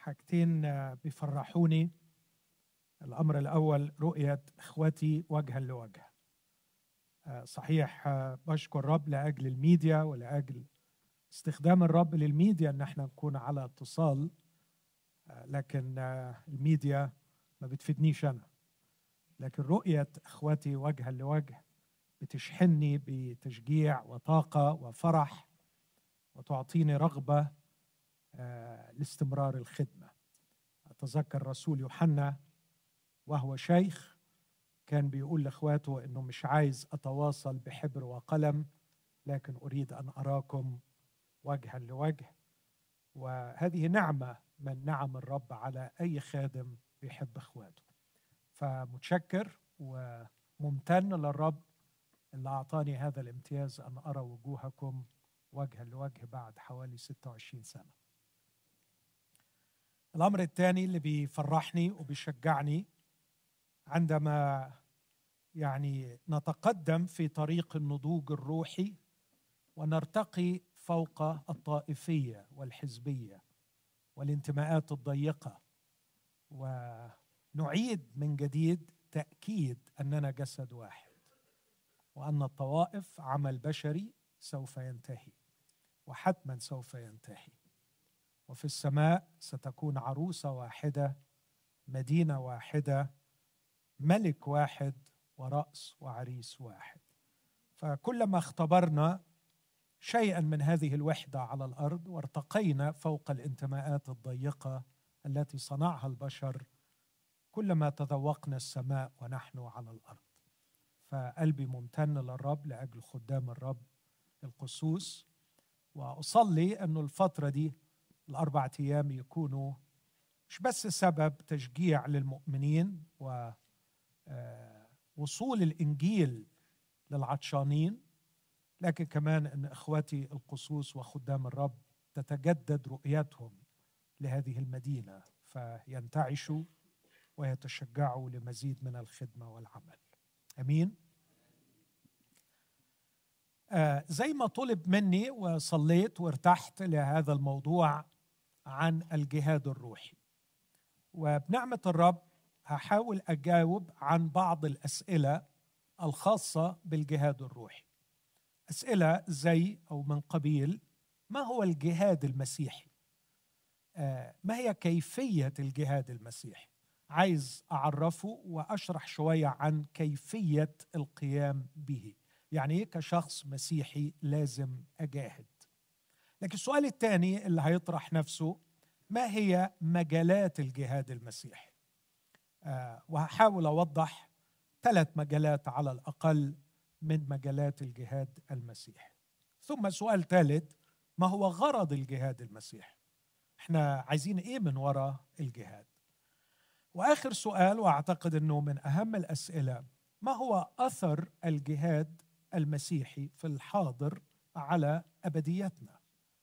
حاجتين بيفرحوني. الأمر الأول رؤية اخوتي وجها لوجه. صحيح بشكر الرب لأجل الميديا ولأجل استخدام الرب للميديا إن إحنا نكون على اتصال. لكن الميديا ما بتفيدنيش أنا. لكن رؤية اخوتي وجها لوجه بتشحنني بتشجيع وطاقة وفرح وتعطيني رغبة آه، لاستمرار الخدمة. أتذكر رسول يوحنا وهو شيخ كان بيقول لإخواته إنه مش عايز أتواصل بحبر وقلم لكن أريد أن أراكم وجها لوجه. وهذه نعمة من نعم الرب على أي خادم بيحب إخواته. فمتشكر وممتن للرب اللي أعطاني هذا الامتياز أن أرى وجوهكم وجها لوجه بعد حوالي 26 سنة. الأمر الثاني اللي بيفرحني وبيشجعني عندما يعني نتقدم في طريق النضوج الروحي ونرتقي فوق الطائفية والحزبية والانتماءات الضيقة. ونعيد من جديد تأكيد أننا جسد واحد وأن الطوائف عمل بشري سوف ينتهي وحتما سوف ينتهي. وفي السماء ستكون عروسه واحدة مدينة واحدة ملك واحد ورأس وعريس واحد. فكلما اختبرنا شيئا من هذه الوحدة على الأرض وارتقينا فوق الانتماءات الضيقة التي صنعها البشر كلما تذوقنا السماء ونحن على الأرض. فقلبي ممتن للرب لأجل خدام الرب القسوس وأصلي انه الفترة دي الاربع أيام يكونوا مش بس سبب تشجيع للمؤمنين و آه، وصول الإنجيل للعطشانين لكن كمان إن إخواتي القصوص وخدام الرب تتجدد رؤيتهم لهذه المدينة فينتعشوا ويتشجعوا لمزيد من الخدمة والعمل. آمين. آه زي ما طلب مني وصليت وارتحت لهذا الموضوع عن الجهاد الروحي. وبنعمة الرب هحاول أجاوب عن بعض الأسئلة الخاصة بالجهاد الروحي. أسئلة زي أو من قبيل ما هو الجهاد المسيحي؟ آه ما هي كيفية الجهاد المسيحي؟ عايز أعرفه وأشرح شوية عن كيفية القيام به. يعني إيه كشخص مسيحي لازم أجاهد؟ لكن السؤال الثاني اللي هيطرح نفسه ما هي مجالات الجهاد المسيحي؟ آه وهحاول أوضح ثلاث مجالات على الأقل من مجالات الجهاد المسيحي. ثم سؤال ثالث ما هو غرض الجهاد المسيحي؟ إحنا عايزين إيه من وراء الجهاد؟ وآخر سؤال وأعتقد إنه من أهم الأسئلة ما هو أثر الجهاد المسيحي في الحاضر على أبديتنا؟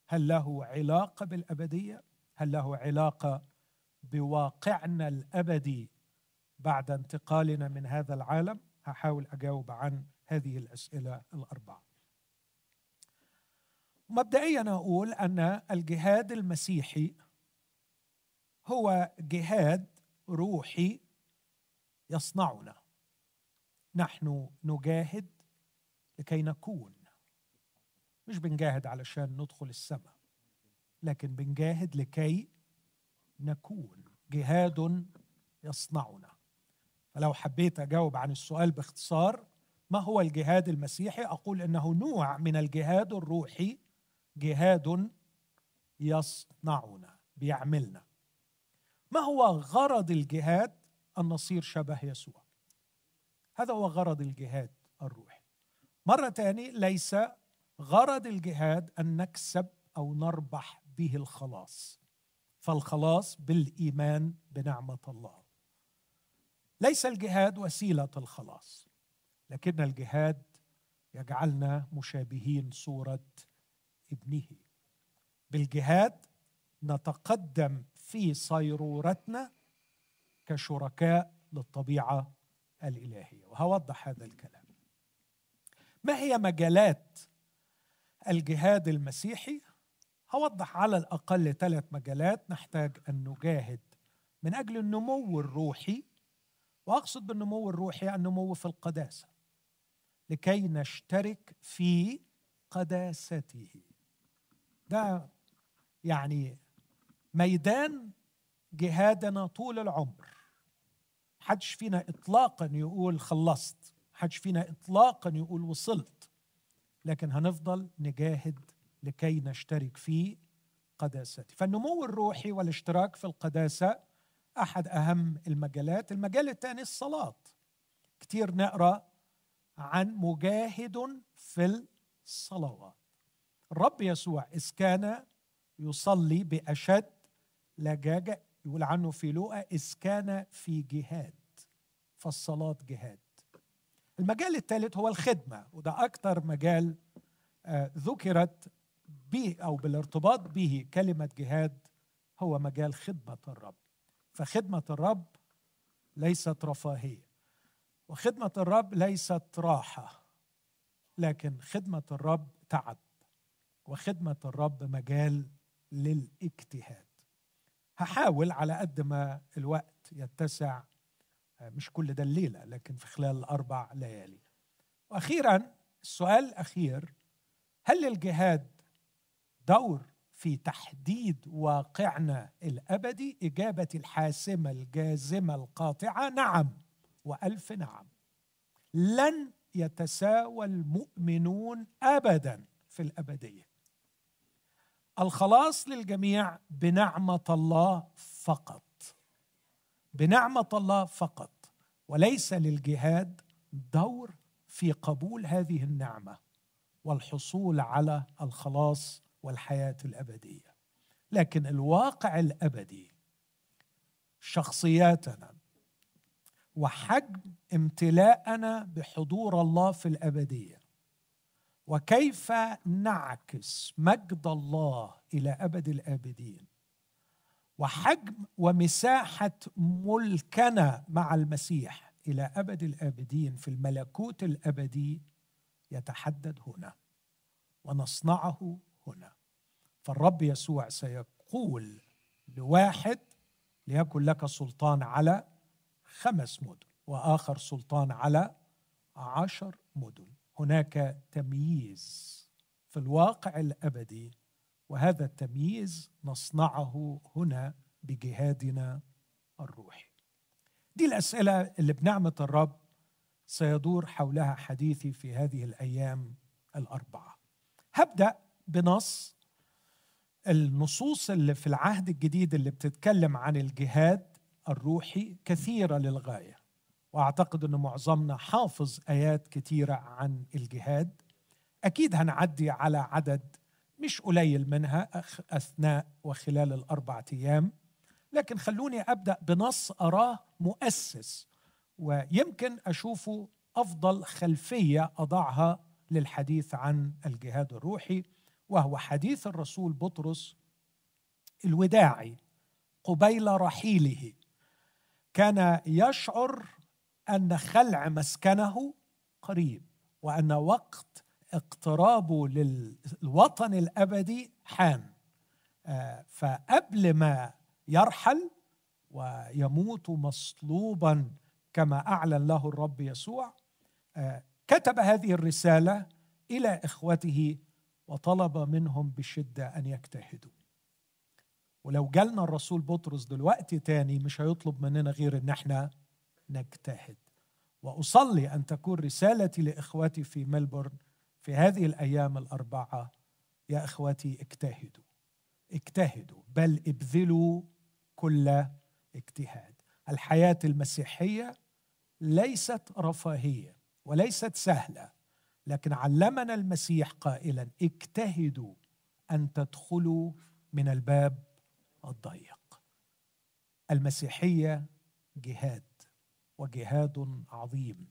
هل له علاقة بالأبدية؟ هل له علاقة بواقعنا الأبدي بعد انتقالنا من هذا العالم؟ هحاول أجاوب عن هذه الأسئلة الأربعة. مبدئيا أقول أن الجهاد المسيحي هو جهاد روحي يصنعنا. نحن نجاهد لكي نكون. مش بنجاهد علشان ندخل السماء لكن بنجاهد لكي نكون. جهاد يصنعنا. فلو حبيت أجاوب عن السؤال باختصار ما هو الجهاد المسيحي؟ أقول إنه نوع من الجهاد الروحي. جهاد يصنعنا بيعملنا. ما هو غرض الجهاد؟ ان نصير شبه يسوع. هذا هو غرض الجهاد الروحي. مرة ثانية ليس غرض الجهاد أن نكسب أو نربح به الخلاص فالخلاص بالإيمان بنعمة الله. ليس الجهاد وسيلة الخلاص لكن الجهاد يجعلنا مشابهين صورة ابنه. بالجهاد نتقدم في صيرورتنا كشركاء للطبيعة الإلهية. وهوضح هذا الكلام. ما هي مجالات الجهاد المسيحي هوضح على الأقل ثلاث مجالات نحتاج أن نجاهد. من أجل النمو الروحي وأقصد بالنمو الروحي النمو في القداسة لكي نشترك في قداسته. ده يعني ميدان جهادنا طول العمر. حدش فينا اطلاقا يقول خلصت حدش فينا اطلاقا يقول وصلت. لكن هنفضل نجاهد لكي نشترك في قداسته فالنمو الروحي والاشتراك في القداسة أحد أهم المجالات. المجال الثاني الصلاة. كتير نقرأ عن مجاهد في الصلوات. الرب يسوع إذ كان يصلي بأشد لجاجة يقول عنه في لوقا إذ كان في جهاد. فالصلاة جهاد. المجال الثالث هو الخدمة وده أكثر مجال آه، ذكرت به أو بالارتباط به كلمة جهاد هو مجال خدمة الرب. فخدمة الرب ليست رفاهية وخدمة الرب ليست راحة لكن خدمة الرب تعب وخدمة الرب مجال للاجتهاد. هحاول على قد ما الوقت يتسع مش كل ده الليلة لكن في خلال الاربع ليالي. وأخيرا السؤال الأخير هل للجهاد دور في تحديد واقعنا الأبدي؟ اجابه الحاسمة الجازمة القاطعة نعم وألف نعم. لن يتساوى المؤمنون ابدا في الأبدية. الخلاص للجميع بنعمة الله فقط. بنعمة الله فقط وليس للجهاد دور في قبول هذه النعمة والحصول على الخلاص والحياة الأبدية. لكن الواقع الأبدي شخصياتنا وحجم امتلاءنا بحضور الله في الأبدية وكيف نعكس مجد الله إلى أبد الآبدين؟ وحجم ومساحة ملكنا مع المسيح إلى أبد الآبدين في الملكوت الأبدي يتحدد هنا ونصنعه هنا. فالرب يسوع سيقول لواحد ليكن لك سلطان على خمس مدن وآخر سلطان على عشر مدن. هناك تمييز في الواقع الأبدي وهذا التمييز نصنعه هنا بجهادنا الروحي. دي الأسئلة اللي بنعمة الرب سيدور حولها حديثي في هذه الأيام الأربعة. هبدأ بنص النصوص اللي في العهد الجديد اللي بتتكلم عن الجهاد الروحي كثيرة للغاية وأعتقد إن معظمنا حافظ آيات كثيرة عن الجهاد. أكيد هنعدي على عدد مش قليل منها أثناء وخلال الأربعة أيام. لكن خلوني أبدأ بنص أراه مؤسس ويمكن أشوفه أفضل خلفية أضعها للحديث عن الجهاد الروحي وهو حديث الرسول بطرس الوداعي قبيل رحيله. كان يشعر أن خلع مسكنه قريب وأن وقت اقترابه للوطن الأبدي حان. آه، فقبل ما يرحل ويموت مصلوبا كما أعلن له الرب يسوع آه، كتب هذه الرسالة إلى إخوته وطلب منهم بشدة أن يجتهدوا. ولو جالنا الرسول بطرس دلوقتي تاني مش هيطلب مننا غير إن إحنا نجتهد. وأصلي أن تكون رسالتي لإخوتي في ملبورن في هذه الأيام الأربعة يا إخوتي اجتهدوا. اجتهدوا بل ابذلوا كل اجتهاد. الحياة المسيحية ليست رفاهية وليست سهلة لكن علمنا المسيح قائلا اجتهدوا أن تدخلوا من الباب الضيق. المسيحية جهاد وجهاد عظيم.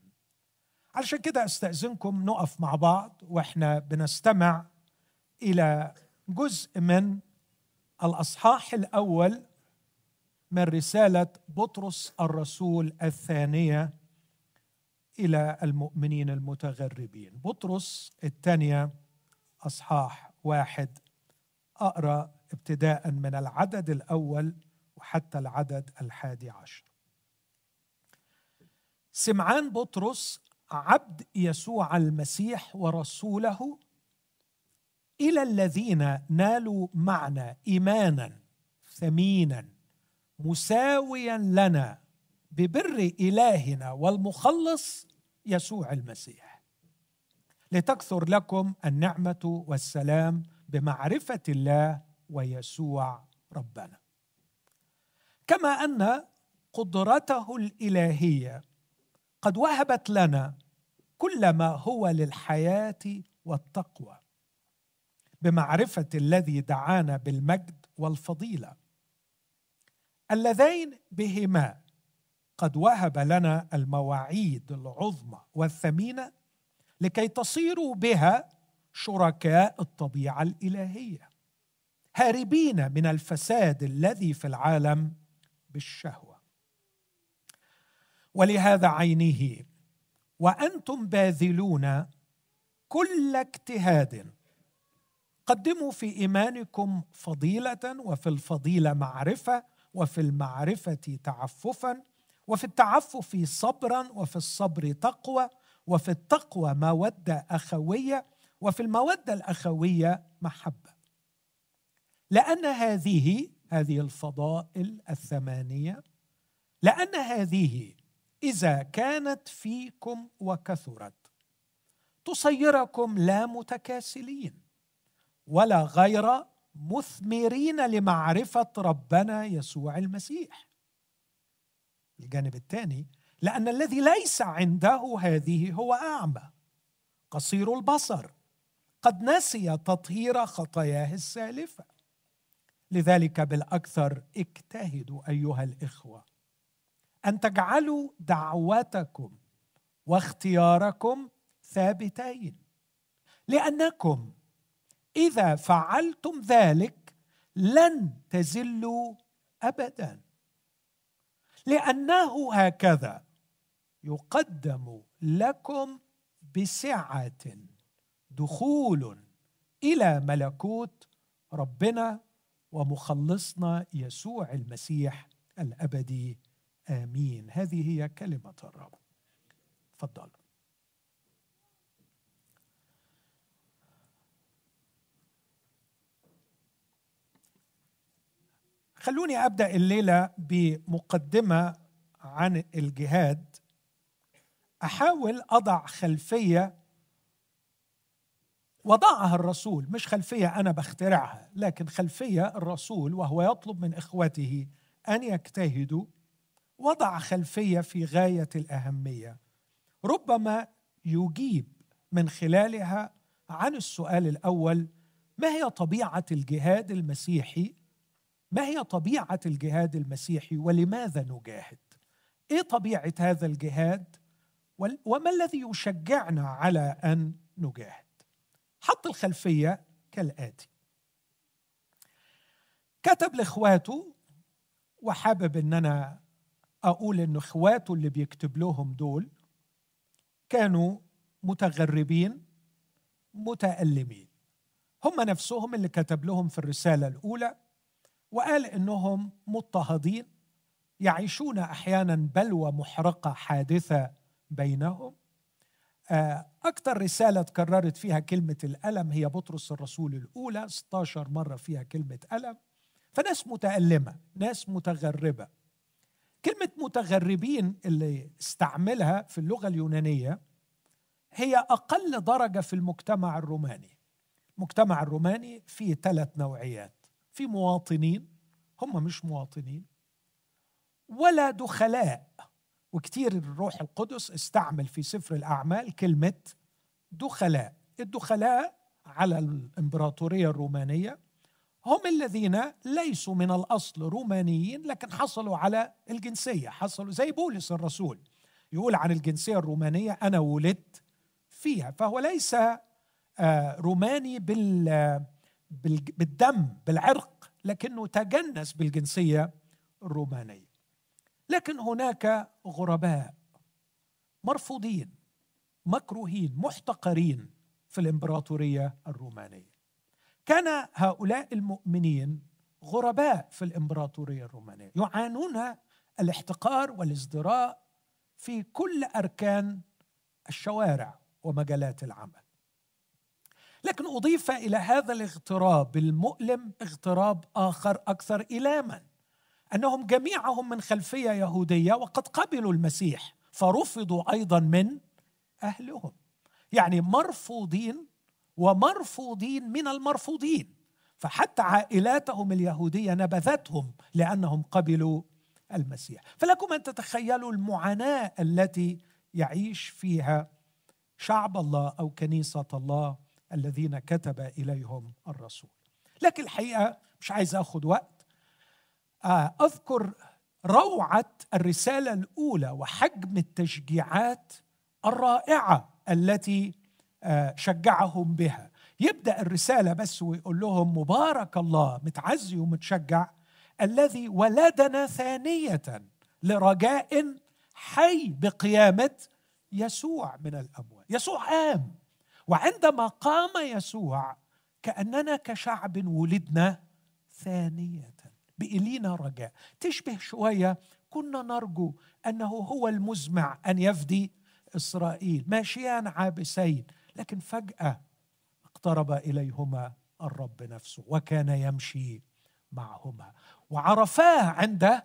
علشان كده أستأذنكم نقف مع بعض وإحنا بنستمع إلى جزء من الأصحاح الأول من رسالة بطرس الرسول الثانية إلى المؤمنين المتغربين. بطرس الثانية أصحاح واحد. أقرأ ابتداء من العدد الأول وحتى العدد الحادي عشر. سمعان بطرس عبد يسوع المسيح ورسوله إلى الذين نالوا معنا إيمانا ثمينا مساويا لنا ببر إلهنا والمخلص يسوع المسيح. لتكثر لكم النعمة والسلام بمعرفة الله ويسوع ربنا. كما أن قدرته الإلهية قد وهبت لنا كل ما هو للحياة والتقوى بمعرفة الذي دعانا بالمجد والفضيلة. اللذين بهما قد وهب لنا المواعيد العظمى والثمينة لكي تصيروا بها شركاء الطبيعة الإلهية هاربين من الفساد الذي في العالم بالشهوة. ولهذا عينه وأنتم باذلون كل اجتهاد. قدموا في إيمانكم فضيلة وفي الفضيلة معرفة وفي المعرفة تعففا وفي التعفف صبرا وفي الصبر تقوى وفي التقوى مودة أخوية وفي المودة الأخوية محبة. لأن هذه هذه الفضائل الثمانية لأن هذه إذا كانت فيكم وكثرت تصيركم لا متكاسلين ولا غير مثمرين لمعرفة ربنا يسوع المسيح. الجانب الثاني لأن الذي ليس عنده هذه هو أعمى قصير البصر قد نسي تطهير خطاياه السالفة. لذلك بالأكثر اجتهدوا أيها الإخوة. أن تجعلوا دعوتكم واختياركم ثابتين. لأنكم إذا فعلتم ذلك لن تزلوا ابدا. لأنه هكذا يقدم لكم بسعة دخول إلى ملكوت ربنا ومخلصنا يسوع المسيح الأبدي. آمين. هذه هي كلمة الرب. تفضل. خلوني أبدأ الليلة بمقدمة عن الجهاد. أحاول أضع خلفية وضعها الرسول مش خلفية أنا بخترعها لكن خلفية الرسول وهو يطلب من إخوته أن يجتهدوا وضع خلفية في غاية الأهمية. ربما يجيب من خلالها عن السؤال الأول ما هي طبيعة الجهاد المسيحي؟ ما هي طبيعة الجهاد المسيحي ولماذا نجاهد؟ إيه طبيعة هذا الجهاد؟ وما الذي يشجعنا على أن نجاهد؟ حط الخلفية كالآتي. كتب لإخواته وحابب ان أنا أقول ان إخواته اللي بيكتب لهم دول كانوا متغربين متألمين. هم نفسهم اللي كتب لهم في الرسالة الأولى وقال إنهم مضطهدين يعيشون أحيانا بلوى محرقة حادثة بينهم. آه، أكثر رسالة تكررت فيها كلمة الألم هي بطرس الرسول الأولى 16 مرة فيها كلمة ألم. فناس متألمة ناس متغربة. كلمة متغربين اللي استعملها في اللغة اليونانية هي أقل درجة في المجتمع الروماني. المجتمع الروماني فيه ثلاث نوعيات. في مواطنين هم مش مواطنين ولا دخلاء. وكتير الروح القدس استعمل في سفر الأعمال كلمة دخلاء. الدخلاء على الإمبراطورية الرومانية هم الذين ليسوا من الأصل رومانيين لكن حصلوا على الجنسية حصلوا زي بولس الرسول. يقول عن الجنسية الرومانية أنا ولدت فيها فهو ليس آه، روماني بال بالدم بالعرق لكنه تجنس بالجنسية الرومانية. لكن هناك غرباء مرفوضين مكروهين محتقرين في الإمبراطورية الرومانية. كان هؤلاء المؤمنين غرباء في الإمبراطورية الرومانية يعانون الاحتقار والازدراء في كل أركان الشوارع ومجالات العمل. لكن أضيف إلى هذا الاغتراب المؤلم اغتراب آخر أكثر إلاما أنهم جميعهم من خلفية يهودية وقد قبلوا المسيح فرفضوا أيضا من أهلهم. يعني مرفوضين ومرفوضين من المرفوضين. فحتى عائلاتهم اليهودية نبذتهم لأنهم قبلوا المسيح. فلكم أن تتخيلوا المعاناة التي يعيش فيها شعب الله أو كنيسة الله الذين كتب إليهم الرسول. لكن الحقيقة مش عايز اخذ وقت. آه، أذكر روعة الرسالة الأولى وحجم التشجيعات الرائعة التي شجعهم بها. يبدأ الرسالة بس ويقول لهم مبارك الله متعزي ومتشجع الذي ولدنا ثانية لرجاء حي بقيامة يسوع من الأموات. يسوع قام وعندما قام يسوع كأننا كشعب ولدنا ثانية بإلينا رجاء. تشبه شوية كنا نرجو أنه هو المزمع أن يفدي إسرائيل. ماشيان عابسين. لكن فجأة اقترب إليهما الرب نفسه وكان يمشي معهما. وعرفاه عند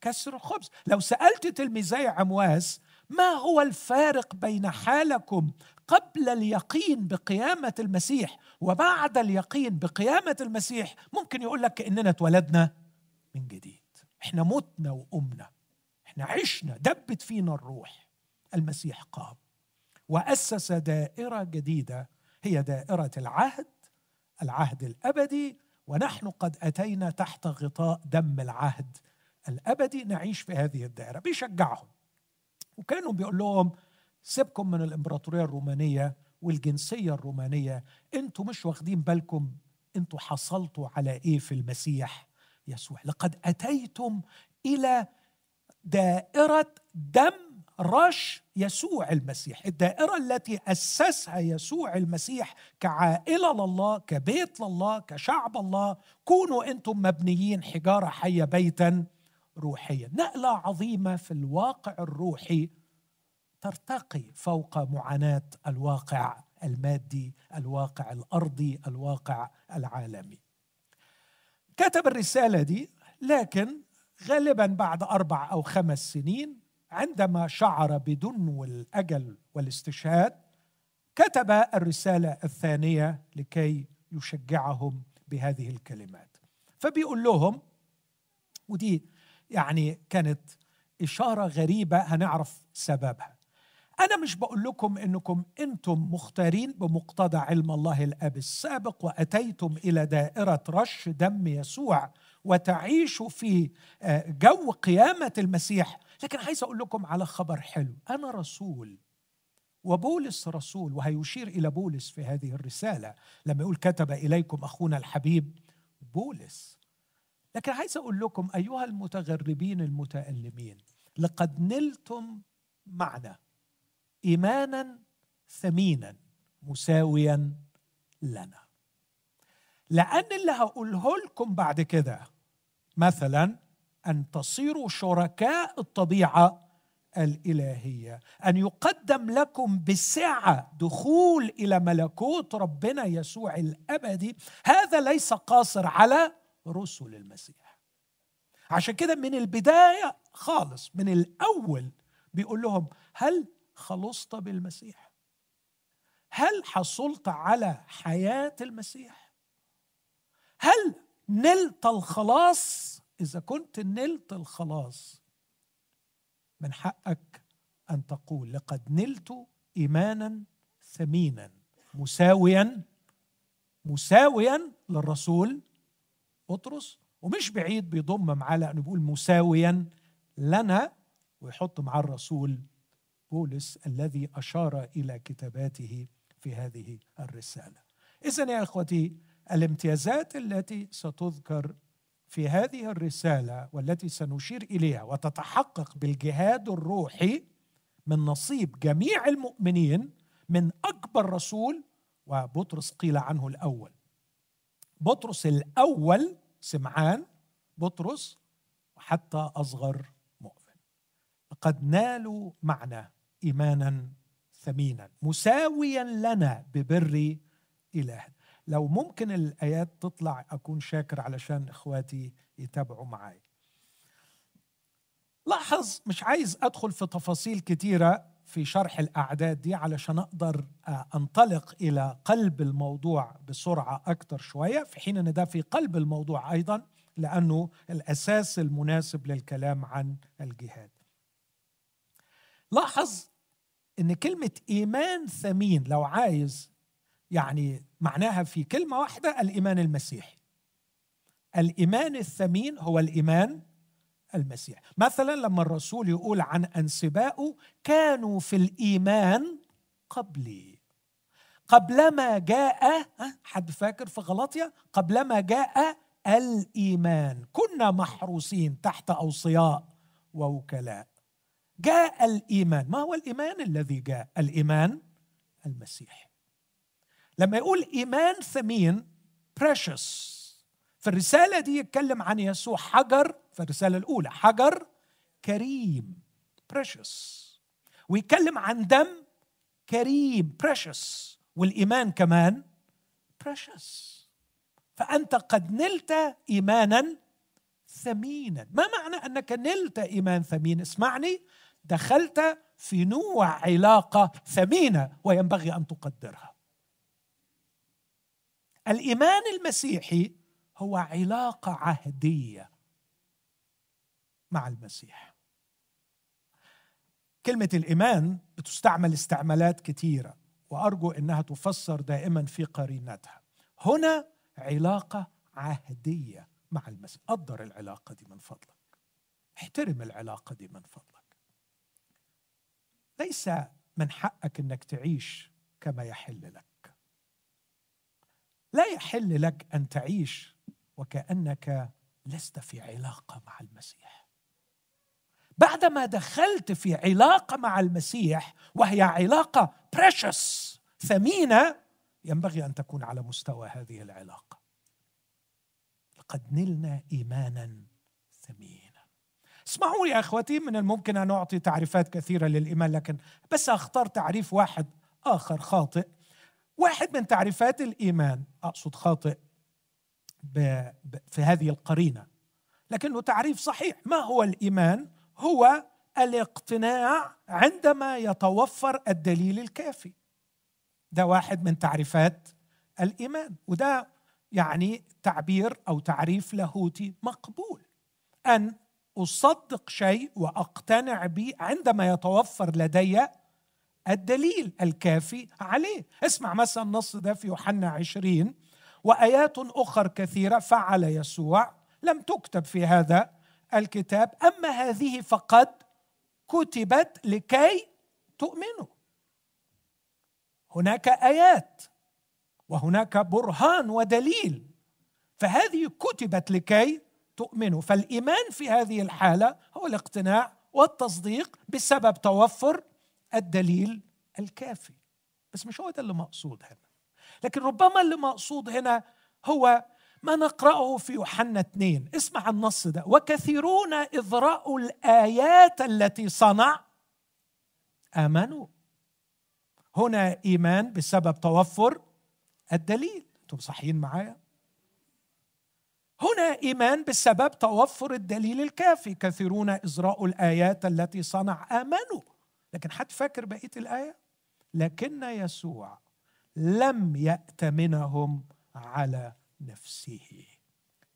كسر الخبز. لو سألت تلميذي عمواس ما هو الفارق بين حالكم قبل اليقين بقيامة المسيح وبعد اليقين بقيامة المسيح؟ ممكن يقول لك كاننا اتولدنا من جديد. إحنا متنا وأمنا. إحنا عشنا دبت فينا الروح. المسيح قام. وأسس دائرة جديدة هي دائرة العهد العهد الأبدي ونحن قد أتينا تحت غطاء دم العهد الأبدي. نعيش في هذه الدائرة. بيشجعهم. وكانوا بيقول لهم سيبكم من الإمبراطورية الرومانية والجنسية الرومانية. أنتوا مش واخدين بالكم أنتوا حصلتوا على إيه في المسيح يسوع؟ لقد أتيتم إلى دائرة دم رش يسوع المسيح الدائرة التي أسسها يسوع المسيح كعائلة لله كبيت لله كشعب الله كونوا أنتم مبنيين حجارة حية بيتا روحيا. نقلة عظيمة في الواقع الروحي ترتقي فوق معاناة الواقع المادي الواقع الأرضي الواقع العالمي. كتب الرسالة دي لكن غالبا بعد أربع أو خمس سنين عندما شعر بدنو الاجل والاستشهاد كتب الرسالة الثانية لكي يشجعهم بهذه الكلمات. فبيقول لهم ودي يعني كانت إشارة غريبة هنعرف سببها. أنا مش بقول لكم إنكم أنتم مختارين بمقتضى علم الله الأب السابق وأتيتم إلى دائرة رش دم يسوع وتعيشوا في آه، جو قيامة المسيح لكن عايز أقول لكم على خبر حلو. أنا رسول وبولس رسول وهيشير إلى بولس في هذه الرسالة. لما يقول كتب إليكم أخونا الحبيب بولس. لكن عايز أقول لكم أيها المتغربين المتألمين لقد نلتم معنا إيمانا ثمينا مساويا لنا. لأن اللي هقوله لكم بعد كده مثلا أن تصيروا شركاء الطبيعة الإلهية أن يقدم لكم بسعة دخول إلى ملكوت ربنا يسوع الأبدي. هذا ليس قاصر على رسل المسيح. عشان كده من البداية خالص من الأول بيقول لهم هل خلصت بالمسيح؟ هل حصلت على حياة المسيح؟ هل نلت الخلاص؟ إذا كنت نلت الخلاص من حقك أن تقول لقد نلت إيمانا ثمينا مساويا مساويا للرسول بطرس ومش بعيد بيضم معاه لأنه بيقول مساويا لنا ويحط مع الرسول بولس الذي أشار إلى كتاباته في هذه الرسالة. اذا يا إخوتي الامتيازات التي ستذكر في هذه الرسالة والتي سنشير إليها وتتحقق بالجهاد الروحي من نصيب جميع المؤمنين من أكبر رسول وبطرس قيل عنه الأول. بطرس الأول سمعان بطرس وحتى أصغر مؤمن. لقد نالوا معنا إيمانا ثمينا مساويا لنا ببر اله لو ممكن الآيات تطلع أكون شاكر علشان إخواتي يتابعوا معي لاحظ مش عايز أدخل في تفاصيل كتيرة في شرح الأعداد دي علشان أقدر أنطلق إلى قلب الموضوع بسرعة أكتر شوية في حين إن ده في قلب الموضوع أيضا لأنه الأساس المناسب للكلام عن الجهاد. لاحظ إن كلمة إيمان ثمين لو عايز يعني معناها في كلمة واحدة الإيمان المسيحي. الإيمان الثمين هو الإيمان المسيح مثلا لما الرسول يقول عن انسبائه كانوا في الإيمان قبلي. قبلما جاء حد فاكر في غلطية؟ قبلما جاء الإيمان. كنا محروسين تحت أوصياء ووكلاء. جاء الإيمان. ما هو الإيمان الذي جاء؟ الإيمان المسيح لما يقول إيمان ثمين precious. في الرسالة دي يتكلم عن يسوع. حجر في الرسالة الأولى حجر كريم precious. ويتكلم عن دم كريم precious. والإيمان كمان precious. فأنت قد نلت إيمانا ثمينا. ما معنى أنك نلت إيمان ثمين؟ اسمعني. دخلت في نوع علاقة ثمينة وينبغي أن تقدرها. الإيمان المسيحي هو علاقة عهدية مع المسيح. كلمة الإيمان بتستعمل استعمالات كثيره وأرجو إنها تفسر دائما في قرينتها. هنا علاقة عهدية مع المسيح. قدر العلاقة دي من فضلك. احترم العلاقة دي من فضلك. ليس من حقك إنك تعيش كما يحل لك. لا يحل لك أن تعيش وكأنك لست في علاقة مع المسيح. بعدما دخلت في علاقة مع المسيح وهي علاقة بريشس ثمينة ينبغي أن تكون على مستوى هذه العلاقة. لقد نلنا ايمانا ثمينا. اسمعوا يا أخوتي من الممكن أن أعطي تعريفات كثيرة للإيمان لكن بس أختار تعريف واحد آخر خاطئ. واحد من تعريفات الإيمان. أقصد خاطئ في هذه القرينة. لكنه تعريف صحيح. ما هو الإيمان؟ هو الاقتناع عندما يتوفر الدليل الكافي. ده واحد من تعريفات الإيمان. وده يعني تعبير أو تعريف لاهوتي مقبول. أن أصدق شيء وأقتنع به عندما يتوفر لدي الدليل الكافي عليه. اسمع مثلا النص ده في يوحنا عشرين وآيات أخر كثيرة فعل يسوع. لم تكتب في هذا الكتاب أما هذه فقد كتبت لكي تؤمنوا. هناك آيات وهناك برهان ودليل. فهذه كتبت لكي تؤمنوا. فالإيمان في هذه الحالة هو الاقتناع والتصديق بسبب توفر الدليل الكافي. بس مش هو ده اللي مقصود هنا. لكن ربما اللي مقصود هنا هو ما نقرأه في يوحنا اثنين. اسمع النص ده. وكثيرون إذ رأوا الآيات التي صنع. آمنوا. هنا إيمان بسبب توفر الدليل. أنتم صحيين معايا؟ هنا إيمان بسبب توفر الدليل الكافي. كثيرون إذ رأوا الآيات التي صنع. آمنوا. لكن حد فاكر بقية الآية لكن يسوع لم يأتمنهم على نفسه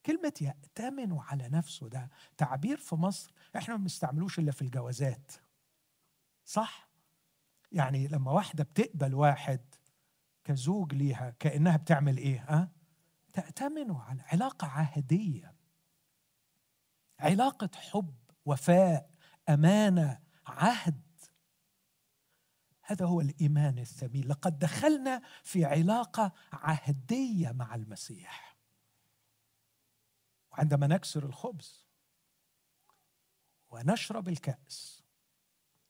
كلمة يأتمن على نفسه ده تعبير في مصر إحنا ما بنستعملوش إلا في الجوازات صح؟ يعني لما واحدة بتقبل واحد كزوج ليها كأنها بتعمل إيه؟ ها؟ تأتمنه على علاقة عهدية علاقة حب وفاء أمانة عهد هذا هو الإيمان الثمين. لقد دخلنا في علاقة عهدية مع المسيح. وعندما نكسر الخبز ونشرب الكأس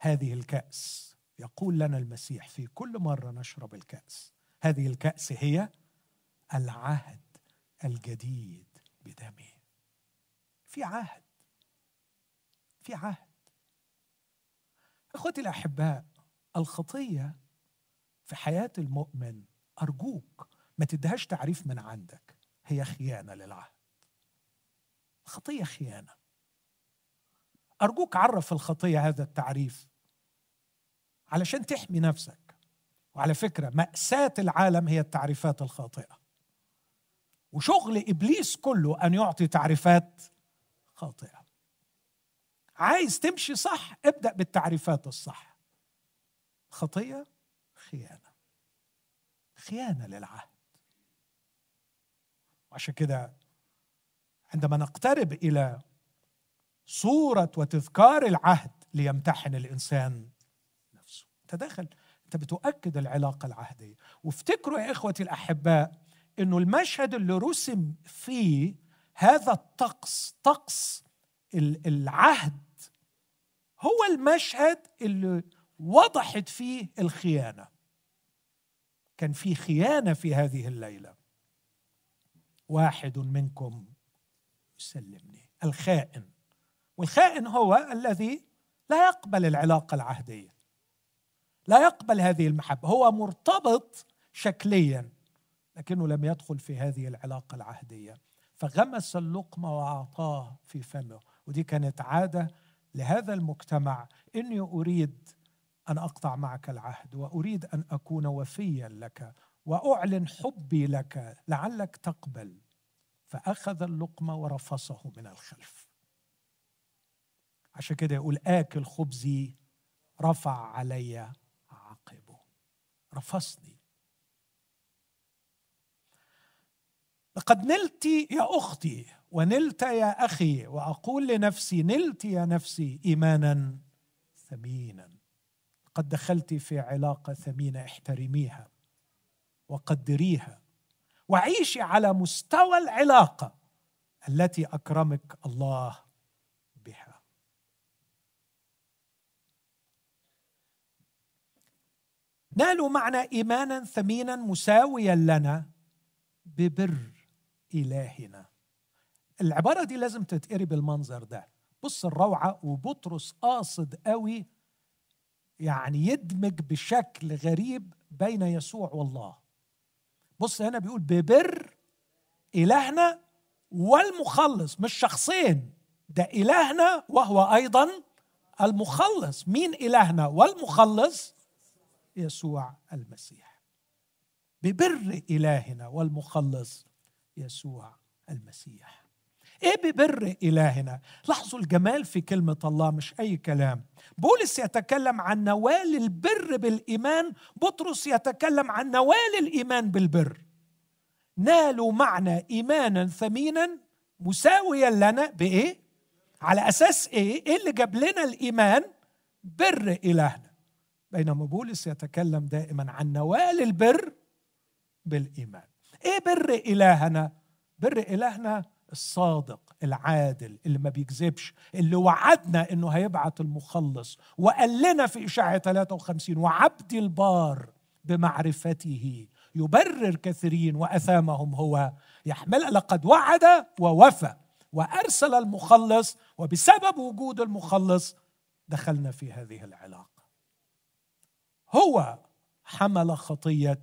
هذه الكأس يقول لنا المسيح في كل مرة نشرب الكأس هذه الكأس هي العهد الجديد بدمه في عهد في عهد. إخوتي الأحباء الخطية في حياة المؤمن أرجوك ما تدهاش تعريف من عندك هي خيانة للعهد. الخطية خيانة. أرجوك عرف الخطية هذا التعريف علشان تحمي نفسك. وعلى فكرة مأساة العالم هي التعريفات الخاطئة. وشغل إبليس كله أن يعطي تعريفات خاطئة. عايز تمشي صح ابدأ بالتعريفات الصح. خطيه خيانة. خيانة للعهد. وعشان كده عندما نقترب إلى صورة وتذكار العهد ليمتحن الإنسان نفسه. تدخل أنت بتؤكد العلاقة العهدية. وافتكروا يا إخوتي الأحباء إنه المشهد اللي رسم فيه هذا الطقس طقس العهد هو المشهد اللي وضحت فيه الخيانة. كان في خيانة في هذه الليلة. واحد منكم يسلمني الخائن. والخائن هو الذي لا يقبل العلاقة العهدية لا يقبل هذه المحبة. هو مرتبط شكليا لكنه لم يدخل في هذه العلاقة العهدية. فغمس اللقمة وأعطاه في فمه. ودي كانت عادة لهذا المجتمع. إني أريد أن أقطع معك العهد وأريد أن أكون وفيا لك وأعلن حبي لك لعلك تقبل. فأخذ اللقمه ورفصه من الخلف. عشان كده يقول آكل خبزي رفع علي عقبه. رفصني. لقد نلت يا أختي ونلت يا أخي وأقول لنفسي نلت يا نفسي إيمانا ثمينا. قد دخلت في علاقة ثمينة احترميها وقدريها. وعيشي على مستوى العلاقة التي أكرمك الله بها. نالوا معنا إيمانا ثمينا مساويا لنا ببر إلهنا. العبارة دي لازم تتقري بالمنظر ده. بص الروعة وبطرس قاصد قوي يعني يدمج بشكل غريب بين يسوع والله. بص هنا بيقول ببر إلهنا والمخلص مش شخصين ده إلهنا وهو أيضا المخلص. مين إلهنا والمخلص؟ يسوع المسيح. ببر إلهنا والمخلص يسوع المسيح. إيه ببر إلهنا؟ لاحظوا الجمال في كلمة الله مش أي كلام. بولس يتكلم عن نوال البر بالإيمان بطرس يتكلم عن نوال الإيمان بالبر. نالوا معنا إيمانا ثمينا مساويا لنا بإيه؟ على أساس إيه؟ إيه اللي جاب لنا الإيمان؟ بر إلهنا. بينما بولس يتكلم دائما عن نوال البر بالإيمان. إيه بر إلهنا؟ بر إلهنا الصادق العادل اللي ما بيكذبش اللي وعدنا إنه هيبعت المخلص وقال لنا في إشاعة 53 وعبدي البار بمعرفته يبرر كثيرين وأثامهم هو يحمل لقد وعد ووفى وأرسل المخلص وبسبب وجود المخلص دخلنا في هذه العلاقة. هو حمل خطية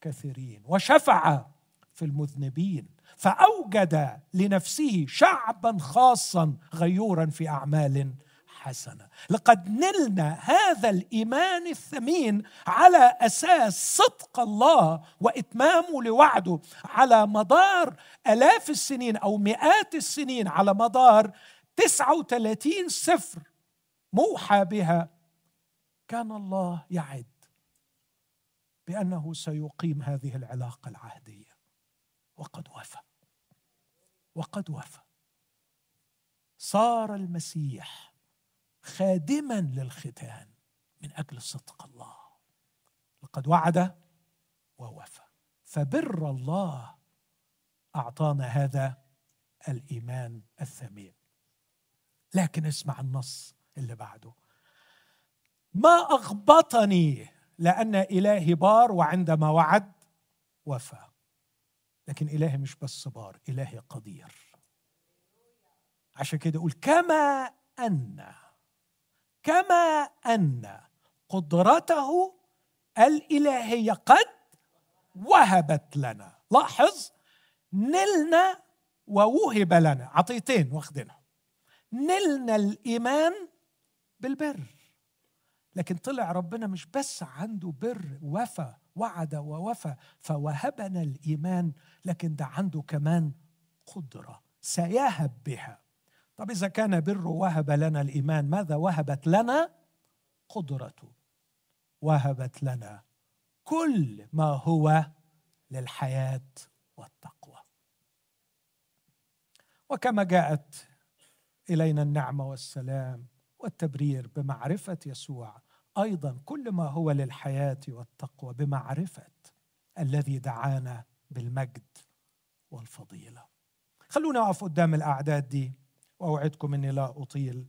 كثيرين وشفع في المذنبين. فأوجد لنفسه شعبا خاصا غيورا في أعمال حسنة. لقد نلنا هذا الإيمان الثمين على أساس صدق الله وإتمامه لوعده على مدار آلاف السنين أو مئات السنين على مدار 39 سفر موحى بها. كان الله يعد بأنه سيقيم هذه العلاقة العهدية. وقد وفى. وقد وفى. صار المسيح خادما للختان من أجل صدق الله. لقد وعد ووفى. فبر الله أعطانا هذا الإيمان الثمين. لكن اسمع النص اللي بعده. ما أغبطني لأن إلهي بار وعندما وعد وفى. لكن إلهي مش بس بار إلهي قدير. عشان كده يقول كما أن كما أن قدرته الإلهية قد وهبت لنا. لاحظ نلنا ووهب لنا. عطيتين واخدينها. نلنا الإيمان بالبر. لكن طلع ربنا مش بس عنده بر وفى وعد ووفى فوهبنا الإيمان لكن ده عنده كمان قدرة سيهب بها. طب إذا كان بر وهب لنا الإيمان ماذا وهبت لنا؟ قدرته. وهبت لنا كل ما هو للحياة والتقوى. وكما جاءت إلينا النعمة والسلام والتبرير بمعرفة يسوع أيضا كل ما هو للحياة والتقوى بمعرفة الذي دعانا بالمجد والفضيلة. خلونا أقف قدام الأعداد دي وأوعدكم إني لا أطيل.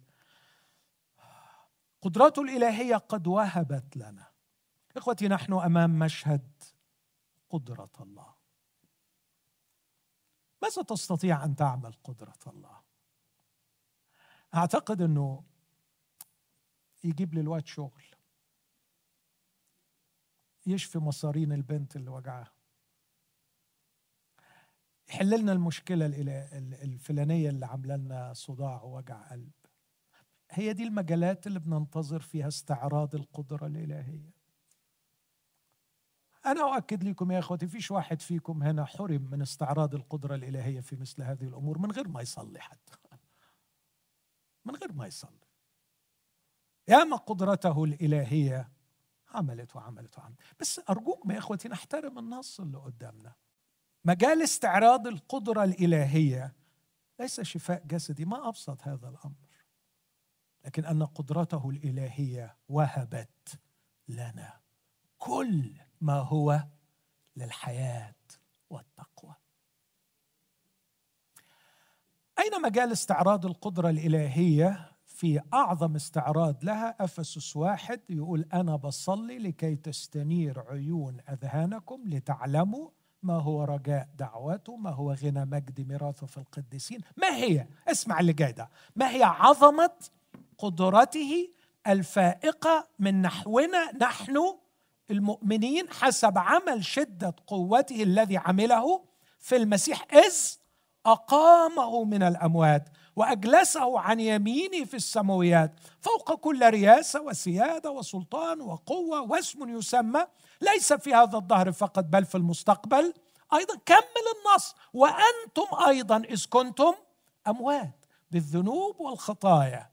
قدراته الإلهية قد وهبت لنا. إخوتي نحن أمام مشهد قدرة الله. ماذا تستطيع أن تعمل قدرة الله؟ أعتقد إنه يجيب لي الوقت شغل. يشفي مصارين البنت اللي وجعها. يحل لنا المشكلة الفلانية اللي عاملة لنا صداع ووجع قلب. هي دي المجالات اللي بننتظر فيها استعراض القدرة الإلهية. أنا أؤكد لكم يا أخوتي فيش واحد فيكم هنا حرم من استعراض القدرة الإلهية في مثل هذه الأمور من غير ما يصلي حتى. من غير ما يصلي. ياما قدرته الإلهية عملت وعملت وعملت. بس أرجوكم يا إخوتي نحترم النص اللي قدامنا. مجال استعراض القدرة الإلهية ليس شفاء جسدي ما أبسط هذا الأمر. لكن أن قدرته الإلهية وهبت لنا كل ما هو للحياة والتقوى. أين مجال استعراض القدرة الإلهية؟ في أعظم استعراض لها أفسس واحد يقول أنا بصلي لكي تستنير عيون أذهانكم لتعلموا ما هو رجاء دعوته ما هو غنى مجد ميراثه في القديسين. ما هي؟ اسمع اللي جاي ده. ما هي عظمة قدرته الفائقة من نحونا نحن المؤمنين حسب عمل شدة قوته الذي عمله في المسيح إذ أقامه من الأموات. وأجلسه عن يمينه في السماويات فوق كل رياسه وسيادة وسلطان وقوة واسم يسمى. ليس في هذا الظهر فقط بل في المستقبل. أيضا كمل النص. وأنتم أيضا إذ كنتم أموات بالذنوب والخطايا.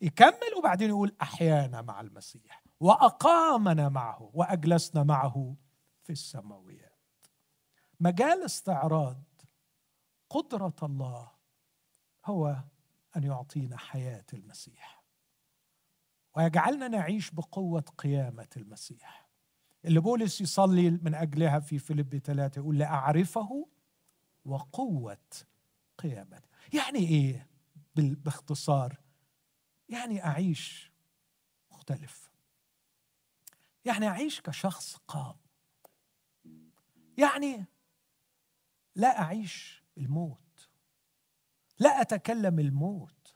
يكمل وبعدين يقول أحيانا مع المسيح وأقامنا معه وأجلسنا معه في السماويات. مجال استعراض قدرة الله هو أن يعطينا حياة المسيح. ويجعلنا نعيش بقوة قيامة المسيح. اللي بولس يصلي من أجلها في فيليب ثلاثة يقول لأعرفه وقوة قيامته يعني إيه باختصار؟ يعني أعيش مختلف. يعني أعيش كشخص قام. يعني لا أعيش الموت. لا أتكلم الموت.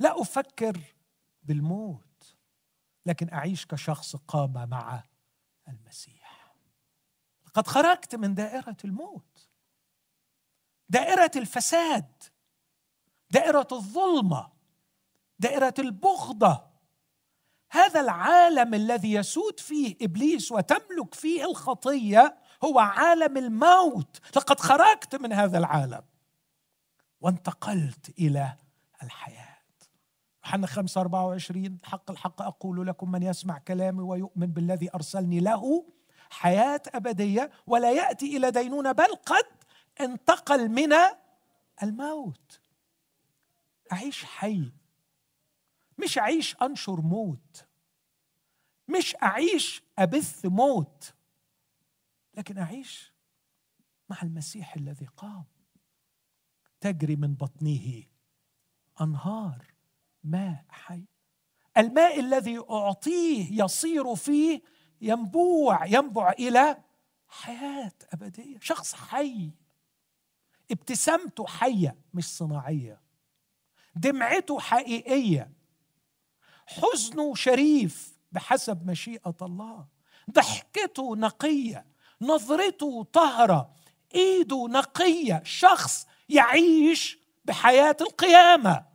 لا أفكر بالموت. لكن أعيش كشخص قام مع المسيح. قد خرجت من دائرة الموت. دائرة الفساد. دائرة الظلمة. دائرة البغضة. هذا العالم الذي يسود فيه إبليس وتملك فيه الخطية هو عالم الموت. لقد خرجت من هذا العالم. وانتقلت إلى الحياة. يوحنا 5 24 حق الحق أقول لكم من يسمع كلامي ويؤمن بالذي أرسلني له حياة أبدية ولا يأتي إلى دينونة بل قد انتقل من الموت. أعيش حي. مش أعيش أنشر موت. مش أعيش أبث موت. لكن أعيش مع المسيح الذي قام. تجري من بطنه. أنهار ماء حي. الماء الذي أعطيه يصير فيه ينبوع ينبع إلى حياة أبدية. شخص حي. ابتسامته حية مش صناعية. دمعته حقيقية. حزنه شريف بحسب مشيئة الله. ضحكته نقية. نظرته طهره إيده نقية. شخص يعيش بحياة القيامة.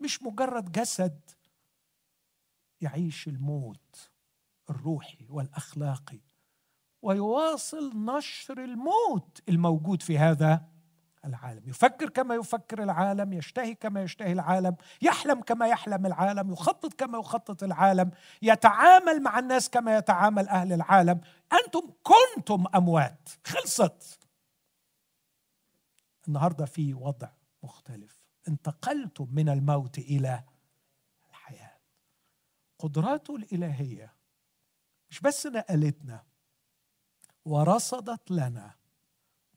مش مجرد جسد يعيش الموت الروحي والأخلاقي ويواصل نشر الموت الموجود في هذا العالم. يفكر كما يفكر العالم يشتهي كما يشتهي العالم يحلم كما يحلم العالم يخطط كما يخطط العالم يتعامل مع الناس كما يتعامل أهل العالم. أنتم كنتم أموات. خلصت. النهارده في وضع مختلف. انتقلتم من الموت إلى الحياة. قدراته الإلهية مش بس نقلتنا ورصدت لنا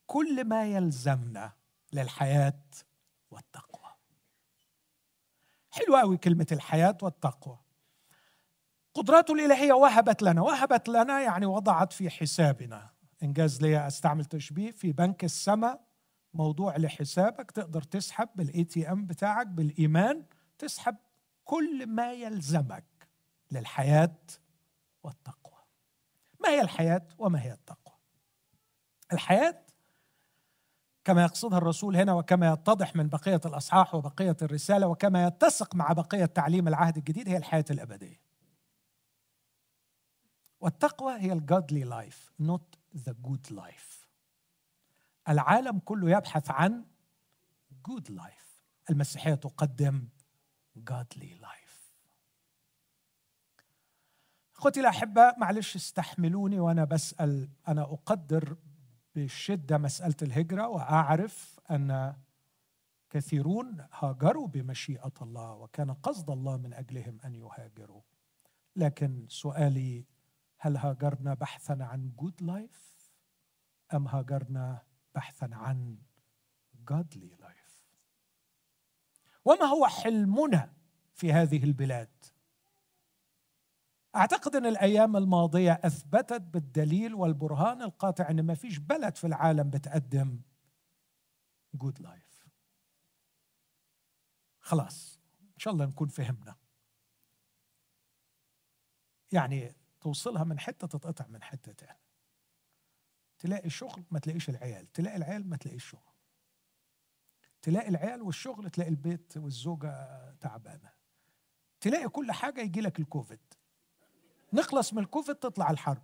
كل ما يلزمنا للحياة والتقوى. حلوة قوي كلمة الحياة والتقوى. قدراته الإلهية وهبت لنا وهبت لنا يعني وضعت في حسابنا. إنجاز لي أستعمل تشبيه في بنك السماء. موضوع لحسابك تقدر تسحب بال ATM بتاعك بالإيمان تسحب كل ما يلزمك للحياة والتقوى. ما هي الحياة وما هي التقوى؟ الحياة كما يقصدها الرسول هنا وكما يتضح من بقية الأصحاح وبقية الرسالة وكما يتسق مع بقية تعليم العهد الجديد هي الحياة الأبدية. والتقوى هي ال godly life not the good life العالم كله يبحث عن good life المسيحية تقدم godly life. أخوتي الاحباء معلش استحملوني وأنا بسأل أنا أقدر بشدة مسألة الهجرة وأعرف أن كثيرون هاجروا بمشيئة الله وكان قصد الله من أجلهم أن يهاجروا. لكن سؤالي هل هاجرنا بحثا عن جود لايف أم هاجرنا بحثا عن godly life. وما هو حلمنا في هذه البلاد؟ أعتقد أن الأيام الماضية أثبتت بالدليل والبرهان القاطع أن ما فيش بلد في العالم بتقدم good life خلاص إن شاء الله نكون فهمنا. يعني توصلها من حتة تتقطع من حتة تاني تلاقي شغل ما تلاقيش العيال تلاقي العيال ما تلاقيش شغل. تلاقي العيال والشغل تلاقي البيت والزوجة تعبانة. تلاقي كل حاجة يجي لك الكوفيد. نخلص من الكوفيد تطلع الحرب.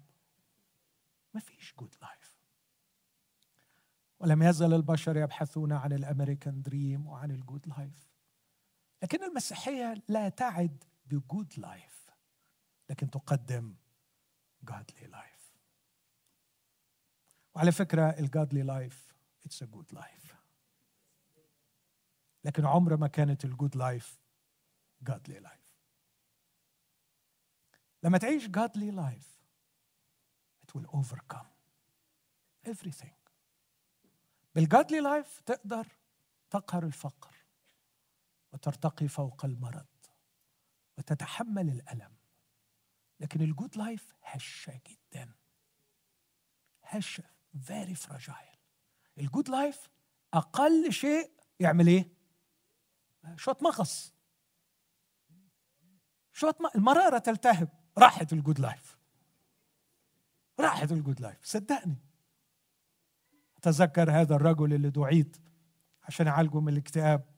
ما فيش good life ولم يزل البشر يبحثون عن ال American dream وعن ال good life لكن المسيحية لا تعد ب good life لكن تقدم godly life. وعلى فكرة ال godly life it's a good life لكن عمر ما كانت ال good life godly life لما تعيش godly life it will overcome everything. بال godly life تقدر تقهر الفقر وترتقي فوق المرض وتتحمل الألم. لكن ال good life هشة جدا. هشة. Very fragile. ال good life أقل شيء يعمل إيه؟ شوية مغص. شوية المرارة تلتهب. راحت ال good life راحت الجود لايف صدقني. أتذكر هذا الرجل اللي دعيت عشان أعالجه من الاكتئاب.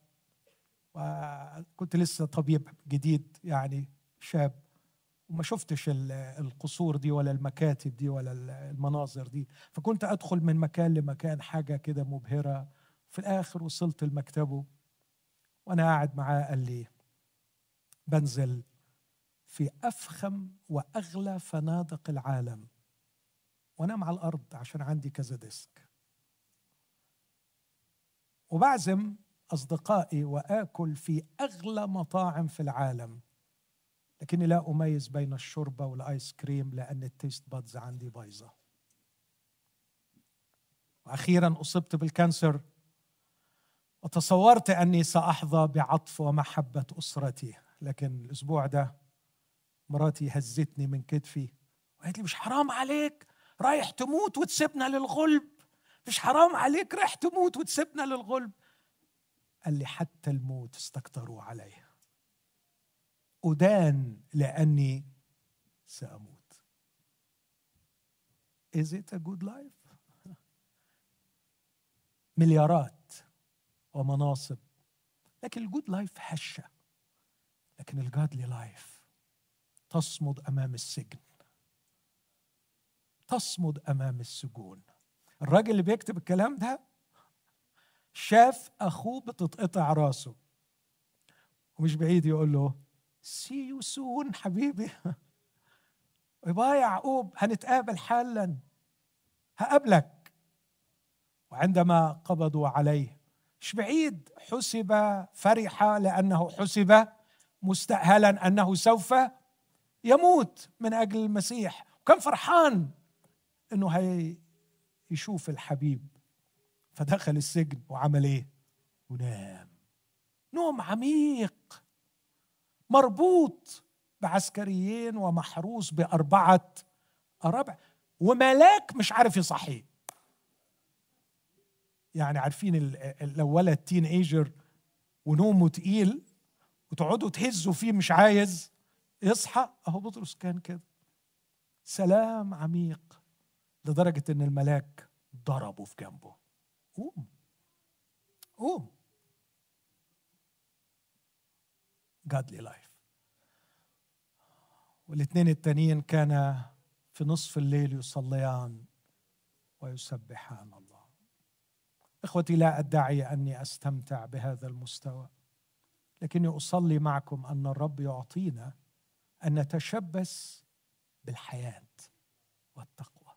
وكنت لسه طبيب جديد يعني شاب. وما شفتش القصور دي ولا المكاتب دي ولا المناظر دي. فكنت أدخل من مكان لمكان حاجة كده مبهرة. في الآخر وصلت لمكتبه وأنا قاعد معاه قال لي بنزل في أفخم وأغلى فنادق العالم. وأنام على الأرض عشان عندي كذا disc. وبعزم أصدقائي وآكل في أغلى مطاعم في العالم. لكني لا أميز بين الشوربة والآيس كريم لأن ال taste buds عندي بايظة. وأخيرا أصبت بال cancer. وتصورت أني سأحظى بعطف ومحبة أسرتي لكن الأسبوع ده مراتي هزتني من كتفي. وقالت لي مش حرام عليك رايح تموت وتسيبنا للغلب. مش حرام عليك رايح تموت وتسيبنا للغلب. قال لي حتى الموت استكتروا عليه أدان لأني سأموت. Is it a good life? مليارات ومناصب. لكن ال good life هشة لكن ال godly life تصمد أمام السجن. تصمد أمام السجون. الراجل اللي بيكتب الكلام ده شاف أخوه بتتقطع راسه. ومش بعيد يقول له see you soon حبيبي. يبقى يعقوب هنتقابل حالا. هقابلك. وعندما قبضوا عليه مش بعيد حسب فرح لأنه حسب مستأهلا أنه سوف يموت من أجل المسيح. وكان فرحان إنه هي يشوف الحبيب. فدخل السجن وعمل إيه؟ ونام نوم عميق. مربوط بعسكريين ومحروس بأربعة أرابع وملاك مش عارف يصحيه. يعني عارفين لو ولد تين ايجر ونومه تقيل وتقعدوا تهزوا فيه مش عايز يصحى. أهو بطرس كان كده. سلام عميق لدرجة إن الملاك ضربه في جنبه. قوم. قوم. Godly life. والاثنين التانيين كان في نصف الليل يصليان ويسبحان الله. إخوتي لا أدعي أني أستمتع بهذا المستوى لكني أصلي معكم أن الرب يعطينا أن نتشبث بالحياة والتقوى.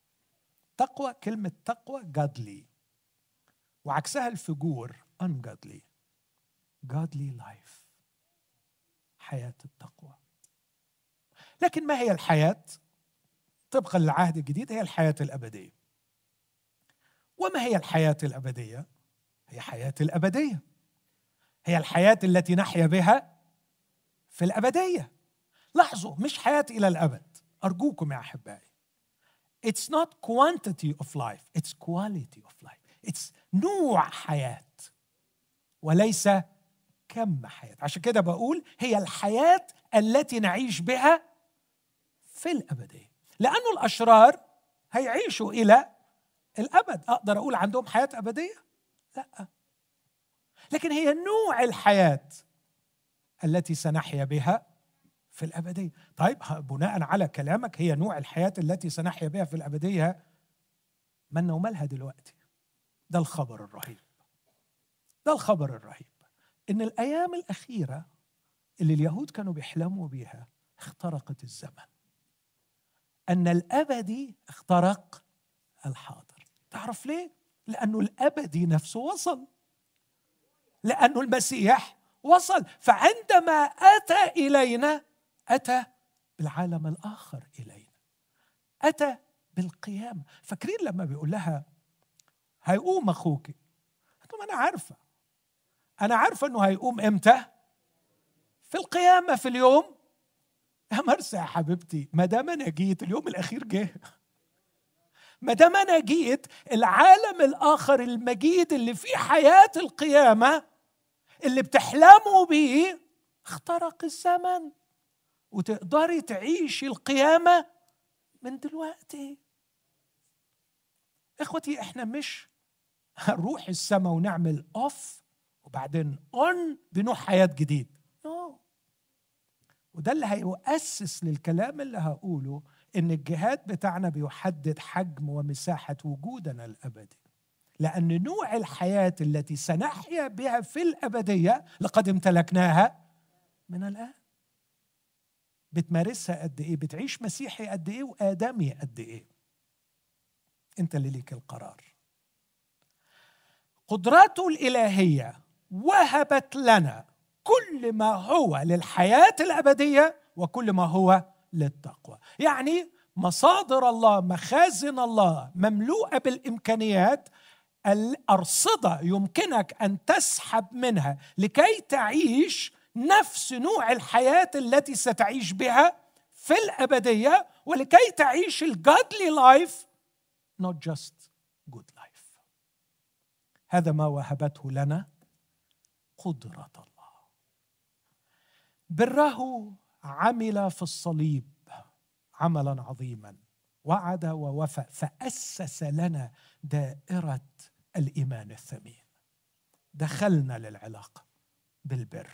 تقوى كلمة تقوى godly وعكسها الفجور ungodly godly life. حياة التقوى. لكن ما هي الحياة؟ طبقا للعهد الجديد هي الحياة الأبدية. وما هي الحياة الأبدية؟ هي حياة الأبدية. هي الحياة التي نحيا بها في الأبدية. لاحظوا مش حياه إلى الأبد. أرجوكم يا أحبائي. It's not quantity of life. It's quality of life. It's نوع حياة. وليس كم حياة. عشان كده بقول هي الحياة التي نعيش بها في الأبدية. لأنه الأشرار هيعيشوا إلى الأبد. أقدر أقول عندهم حياة أبدية؟ لا. لكن هي نوع الحياة التي سنحيا بها في الأبدية. طيب بناء على كلامك هي نوع الحياة التي سنحيا بها في الأبدية من ومالها دلوقتي؟ ده الخبر الرهيب. ده الخبر الرهيب. إن الأيام الأخيرة اللي اليهود كانوا بيحلموا بيها اخترقت الزمن. أن الابدي اخترق الحاضر. تعرف ليه؟ لأنه الابدي نفسه وصل. لأنه المسيح وصل. فعندما أتى إلينا أتى بالعالم الآخر إلينا. أتى بالقيامة. فاكرين لما بيقول لها هيقوم أخوك أنا عارفة. أنا عارفه أنه هيقوم إمتى؟ في القيامة في اليوم. يا مرسى يا حبيبتي ما دام أنا جيت اليوم الأخير جه. ما دام أنا جيت العالم الآخر المجيد اللي فيه حياة القيامة اللي بتحلموا بيه اخترق الزمن. وتقدري تعيشي القيامة من دلوقتي. إخوتي إحنا مش هنروح السماء ونعمل off وبعدين on بنوع حياة جديد. No. وده اللي هيؤسس للكلام اللي هقوله إن الجهاد بتاعنا بيحدد حجم ومساحة وجودنا الأبدي. لأن نوع الحياة التي سنحيا بها في الأبدية لقد امتلكناها من الآن. بتمارسها قد إيه؟ بتعيش مسيحي قد إيه؟ وآدمي قد إيه؟ أنت اللي ليك القرار. قدراته الإلهية وهبت لنا كل ما هو للحياة الأبدية وكل ما هو للتقوى. يعني مصادر الله مخازن الله مملوءة بالإمكانيات الأرصدة يمكنك أن تسحب منها لكي تعيش نفس نوع الحياة التي ستعيش بها في الأبدية ولكي تعيش الجادلي لايف not just good life. هذا ما وهبته لنا قدرة الله. بره عمل في الصليب عملا عظيما. وعد ووفى فأسس لنا دائرة الإيمان الثمين. دخلنا للعلاقة بالبر.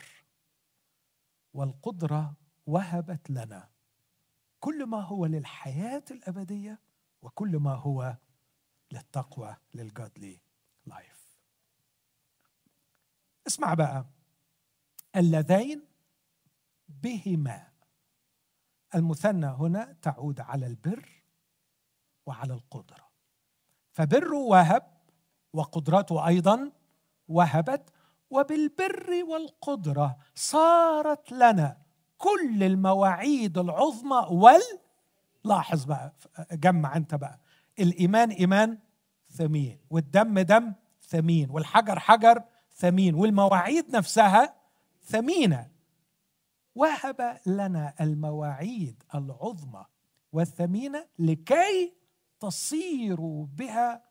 والقدرة وهبت لنا كل ما هو للحياة الأبدية وكل ما هو للتقوى للجادلي لايف اسمع بقى. اللذين بهما. المثنى هنا تعود على البر وعلى القدرة. فبر وهب وقدرته أيضا وهبت وبالبر والقدرة صارت لنا كل المواعيد العظمى وال لاحظ بقى جمع أنت بقى. الإيمان إيمان ثمين والدم دم ثمين والحجر حجر ثمين والمواعيد نفسها ثمينه وهب لنا المواعيد العظمى والثمينه لكي تصيروا بها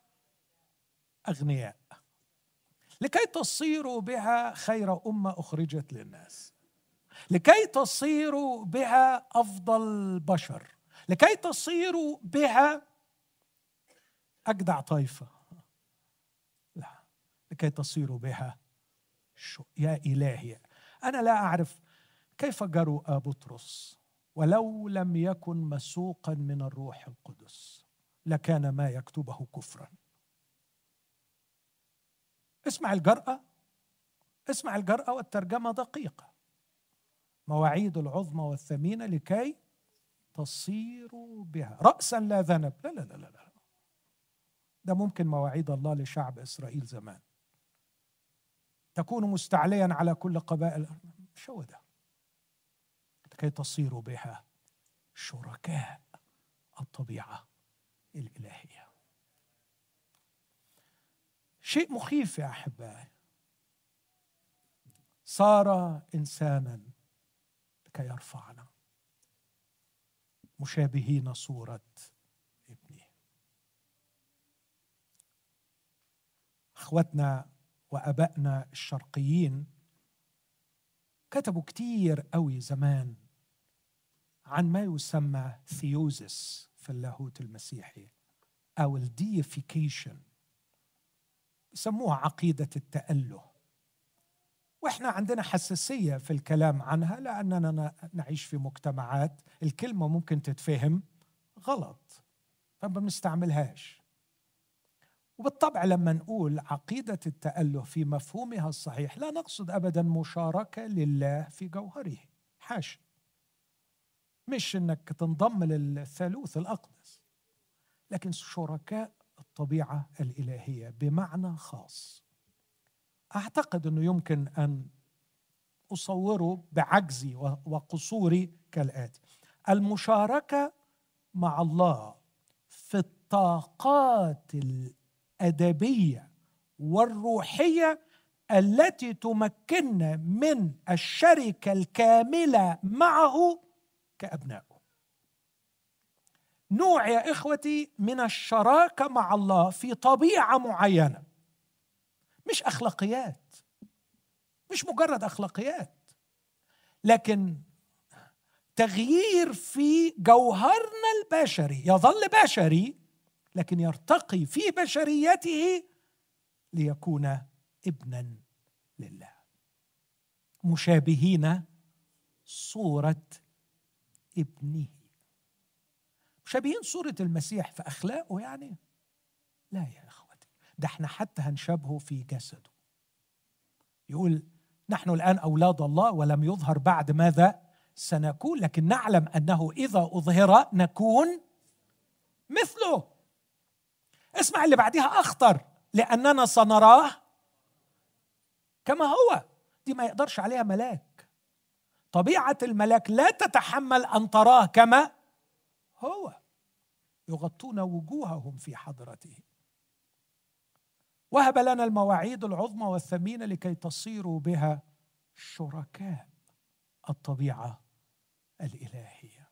أغنياء. لكي تصيروا بها خير أمة أخرجت للناس. لكي تصيروا بها أفضل بشر. لكي تصيروا بها أجدع طائفة. لكي تصيروا بها يا إلهي. أنا لا أعرف كيف جرؤ بطرس ولو لم يكن مسوقا من الروح القدس لكان ما يكتبه كفرا. اسمع الجرأة اسمع الجرأة والترجمة دقيقة. مواعيد العظمى والثمينة لكي تصيروا بها. رأسا لا ذنب. لا لا لا لا. ده ممكن مواعيد الله لشعب إسرائيل زمان. تكون مستعليا على كل قبائل مش هو ده لكي تصيروا بها شركاء الطبيعة الإلهية. شيء مخيف يا أحبائي. صار إنسانا لكي يرفعنا. مشابهين صورة ابنه. أخوتنا وأبائنا الشرقيين كتبوا كتير قوي زمان عن ما يسمى theosis في اللاهوت المسيحي أو ال deification. يسموها عقيدة التأله. وإحنا عندنا حساسية في الكلام عنها لأننا نعيش في مجتمعات الكلمة ممكن تتفهم غلط فما بنستعملهاش. وبالطبع لما نقول عقيدة التاله في مفهومها الصحيح لا نقصد ابدا مشاركة لله في جوهره. حاشا مش إنك تنضم للثالوث الأقدس لكن شركاء الطبيعة الإلهية بمعنى خاص. أعتقد إنه يمكن أن أصوره بعجزي وقصوري كالآتي. المشاركة مع الله في الطاقات الأدبية والروحية التي تمكننا من الشركة الكامله معه كأبنائه. نوع يا إخوتي من الشراكة مع الله في طبيعة معينة. مش أخلاقيات. مش مجرد أخلاقيات. لكن تغيير في جوهرنا البشري يظل بشري لكن يرتقي في بشريته ليكون ابنا لله. مشابهين صورة ابنه. مشابهين صورة المسيح في أخلاقه يعني؟ لا يا اخوه ده إحنا حتى هنشبهه في جسده. يقول نحن الآن أولاد الله ولم يظهر بعد ماذا سنكون لكن نعلم أنه إذا أظهر نكون مثله. اسمع اللي بعدها أخطر لأننا سنراه كما هو. دي ما يقدرش عليها ملاك. طبيعة الملاك لا تتحمل أن تراه كما هو. يغطون وجوههم في حضرته. وهب لنا المواعيد العظمى والثمينه لكي تصيروا بها شركاء الطبيعة الإلهية.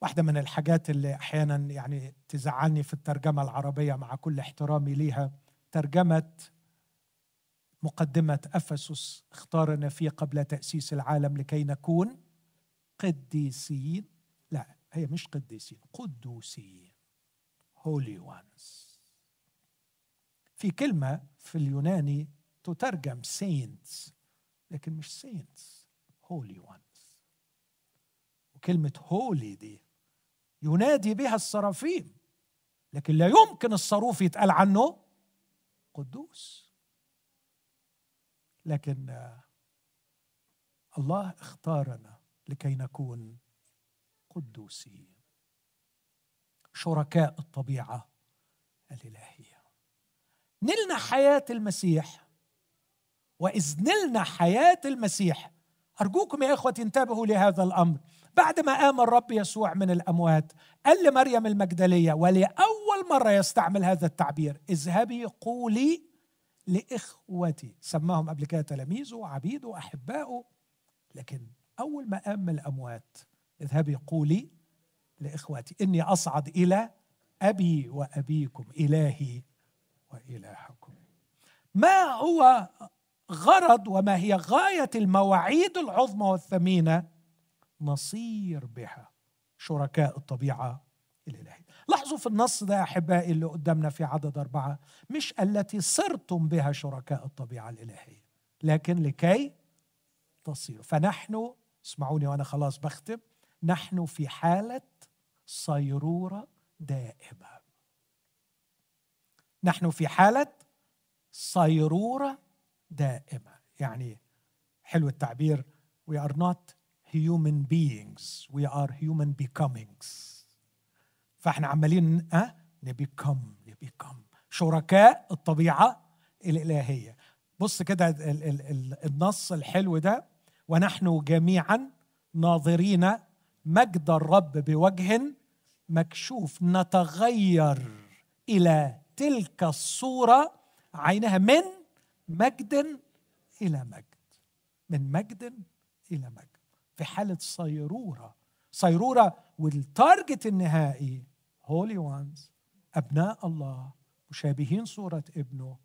واحدة من الحاجات اللي أحيانا يعني تزعلني في الترجمة العربية مع كل احترامي ليها ترجمة مقدمة أفسس اختارنا فيه قبل تأسيس العالم لكي نكون قديسين. لا هي مش قديسين قدوسين holy ones. في كلمة في اليوناني تترجم saints لكن مش saints holy ones. وكلمة holy دي ينادي بها الصرافيم لكن لا يمكن الصاروف يتقال عنه قدوس. لكن الله اختارنا لكي نكون قدوسين شركاء الطبيعة الإلهية. نلنا حياة المسيح وإذ نلنا حياة المسيح أرجوكم يا اخوتي انتبهوا لهذا الأمر. بعد ما قام الرب يسوع من الأموات قال لمريم المجدلية ولأول مرة يستعمل هذا التعبير اذهبي قولي لإخوتي. سماهم قبل كده تلاميذه وعبيده واحبائه لكن أول ما قام من الأموات اذهبي قولي لإخوتي إني أصعد إلى أبي وأبيكم إلهي وإلهكم. ما هو غرض وما هي غاية المواعيد العظمى والثمينة؟ نصير بها شركاء الطبيعة الإلهية. لاحظوا في النص ده يا أحبائي اللي قدامنا في عدد أربعة مش التي صرتم بها شركاء الطبيعة الإلهية لكن لكي تصيروا. فنحن اسمعوني وأنا خلاص بختم نحن في حالة صيرورة دائمة. نحن في حالة صيرورة دائمة. يعني حلو التعبير we are not human beings. We are human becomings. فاحنا عمالين أه؟ نبيكم نبيكم شركاء الطبيعة الإلهية. بص كده النص الحلو ده. ونحن جميعا ناظرين مجد الرب بوجه مكشوف. نتغير إلى تلك الصورة عينها من مجد إلى مجد. من مجد إلى مجد. في حالة صيرورة. صيرورة والتارجت النهائي هولي وانز أبناء الله مشابهين صورة ابنه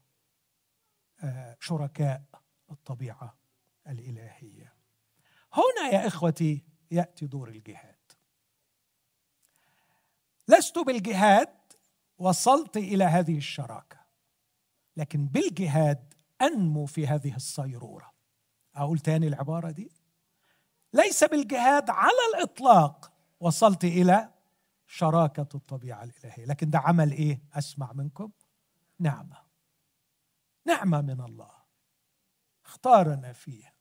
آه، شركاء الطبيعة الإلهية. هنا يا إخوتي يأتي دور الجهاد. لست بالجهاد وصلت إلى هذه الشراكة لكن بالجهاد أنمو في هذه الصيرورة. أقول تاني العبارة دي؟ ليس بالجهاد على الإطلاق. وصلت إلى شراكة الطبيعة الإلهية. لكن ده عمل إيه؟ أسمع منكم. نعمة. نعمة من الله. اختارنا فيه.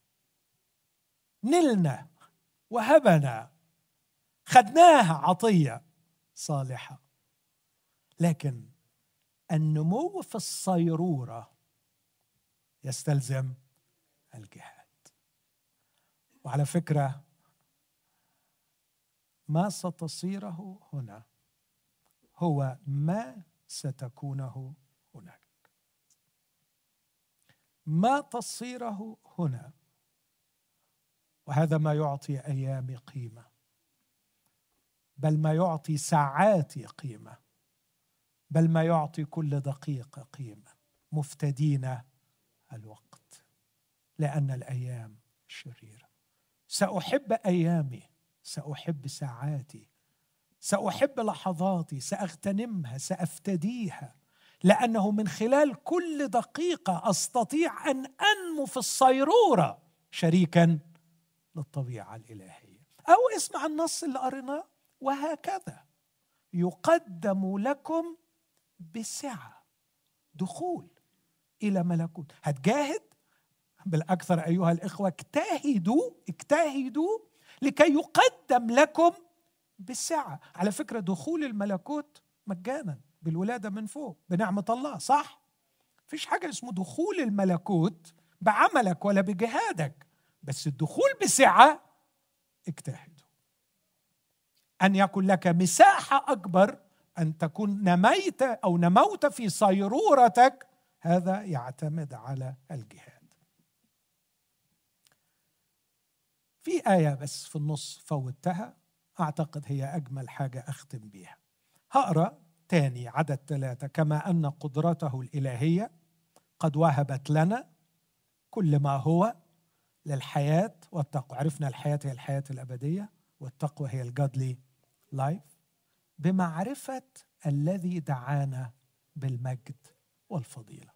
نلنا. وهبنا. خدناها عطية صالحة. لكن النمو في الصيرورة يستلزم الجهاد. وعلى فكرة ما ستصيره هنا هو ما ستكونه هناك. ما تصيره هنا وهذا ما يعطي ايامي قيمة بل ما يعطي ساعاتي قيمة بل ما يعطي كل دقيقة قيمة مفتدين الوقت لأن الأيام شريرة. سأحب أيامي سأحب ساعاتي سأحب لحظاتي سأغتنمها سأفتديها لأنه من خلال كل دقيقة أستطيع أن أنمو في الصيرورة شريكا للطبيعة الإلهية. أو اسمع النص اللي قريناه وهكذا. يقدم لكم بسعة دخول إلى ملكوت. هتجاهد؟ بالأكثر أيها الإخوة اجتهدوا اجتهدوا لكي يقدم لكم بسعه على فكرة دخول الملكوت مجانا بالولادة من فوق بنعمة الله صح؟ مفيش حاجة اسمه دخول الملكوت بعملك ولا بجهادك بس الدخول بسعة اجتهدوا. أن يكن لك مساحة أكبر أن تكون نميت أو نموت في صيرورتك هذا يعتمد على الجهاد. في آية بس في النص فوتها أعتقد هي أجمل حاجة أختم بيها. هقرأ تاني عدد ثلاثة. كما أن قدرته الإلهية قد وهبت لنا كل ما هو للحياة والتقوى. عرفنا الحياة هي الحياة الأبدية والتقوى هي الجادلي لايف بمعرفة الذي دعانا بالمجد والفضيلة.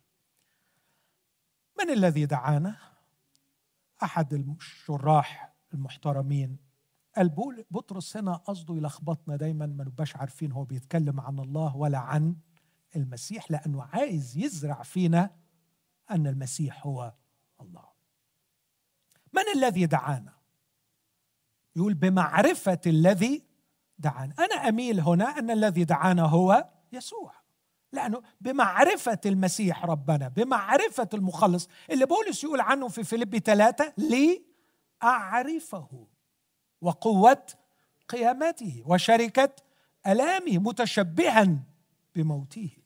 من الذي دعانا؟ أحد الشراح المحترمين. قال بطرس هنا قصده يلخبطنا دايما ما نبقاش عارفين هو بيتكلم عن الله ولا عن المسيح لأنه عايز يزرع فينا أن المسيح هو الله. من الذي دعانا؟ يقول بمعرفة الذي دعانا. أنا أميل هنا أن الذي دعانا هو يسوع. لأنه بمعرفة المسيح ربنا بمعرفة المخلص اللي بولس يقول عنه في فيليبي ثلاثة لأعرفه وقوة قيامته وشركة ألامه متشبها بموته.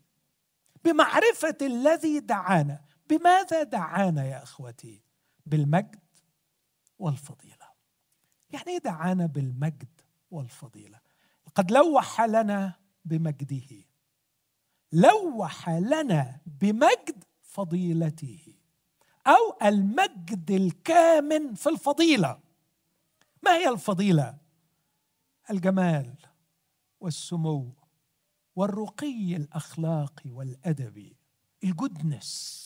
بمعرفة الذي دعانا. بماذا دعانا يا أخوتي؟ بالمجد والفضيلة. يعني إيه دعانا بالمجد والفضيلة. قد لوح لنا بمجده. لوح لنا بمجد فضيلته. أو المجد الكامن في الفضيلة. ما هي الفضيلة؟ الجمال والسمو والرقي الاخلاقي والادبي ال goodness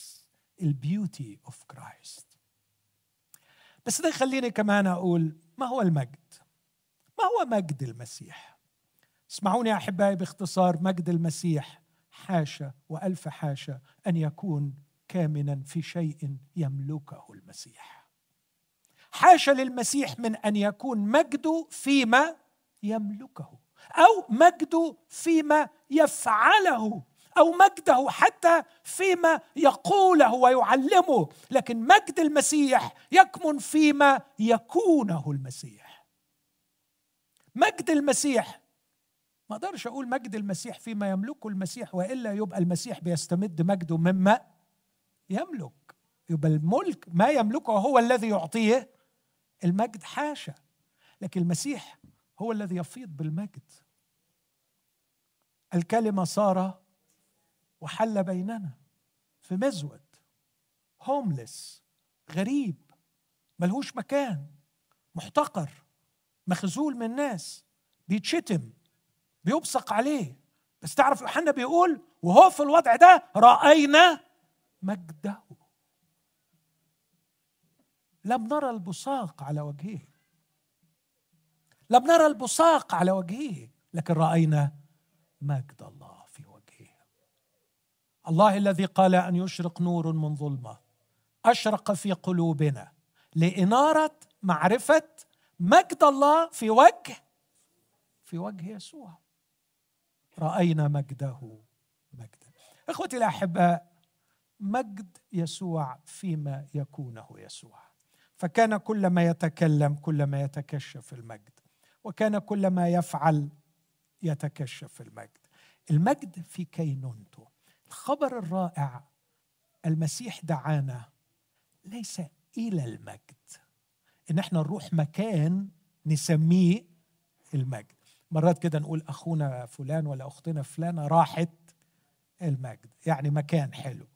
ال beauty of Christ بس ده يخليني كمان أقول ما هو المجد؟ ما هو مجد المسيح؟ اسمعوني يا أحبائي باختصار مجد المسيح حاشا وألف حاشا أن يكون كامنا في شيء يملكه المسيح. حاشا للمسيح من أن يكون مجده فيما يملكه أو مجده فيما يفعله أو مجده حتى فيما يقوله ويعلمه. لكن مجد المسيح يكمن فيما يكونه المسيح. مجد المسيح ما أقدرش أقول مجد المسيح فيما يملكه المسيح وإلا يبقى المسيح بيستمد مجده مما يملك. يبقى الملك ما يملكه هو الذي يعطيه المجد حاشا. لكن المسيح هو الذي يفيض بالمجد. الكلمة صار وحل بيننا في مزود. هوملس غريب ملهوش مكان محتقر مخزول من الناس بيتشتم بيبصق عليه. بس تعرف يوحنا بيقول وهو في الوضع ده رأينا مجده. لم نرى البصاق على وجهه. لم نرى البصاق على وجهه. لكن رأينا مجد الله الله الذي قال أن يشرق نور من ظلمة. أشرق في قلوبنا. لإنارة معرفة مجد الله في وجه في وجه يسوع. رأينا مجده. مجدا إخوتي الأحباء مجد يسوع فيما يكونه يسوع. فكان كلما يتكلم كلما يتكشف المجد وكان كلما يفعل يتكشف المجد. المجد في كينونته الخبر الرائع المسيح دعانا ليس إلى المجد. إن إحنا نروح مكان نسميه المجد. مرات كده نقول أخونا فلان ولا أختنا فلانة راحت المجد. يعني مكان حلو.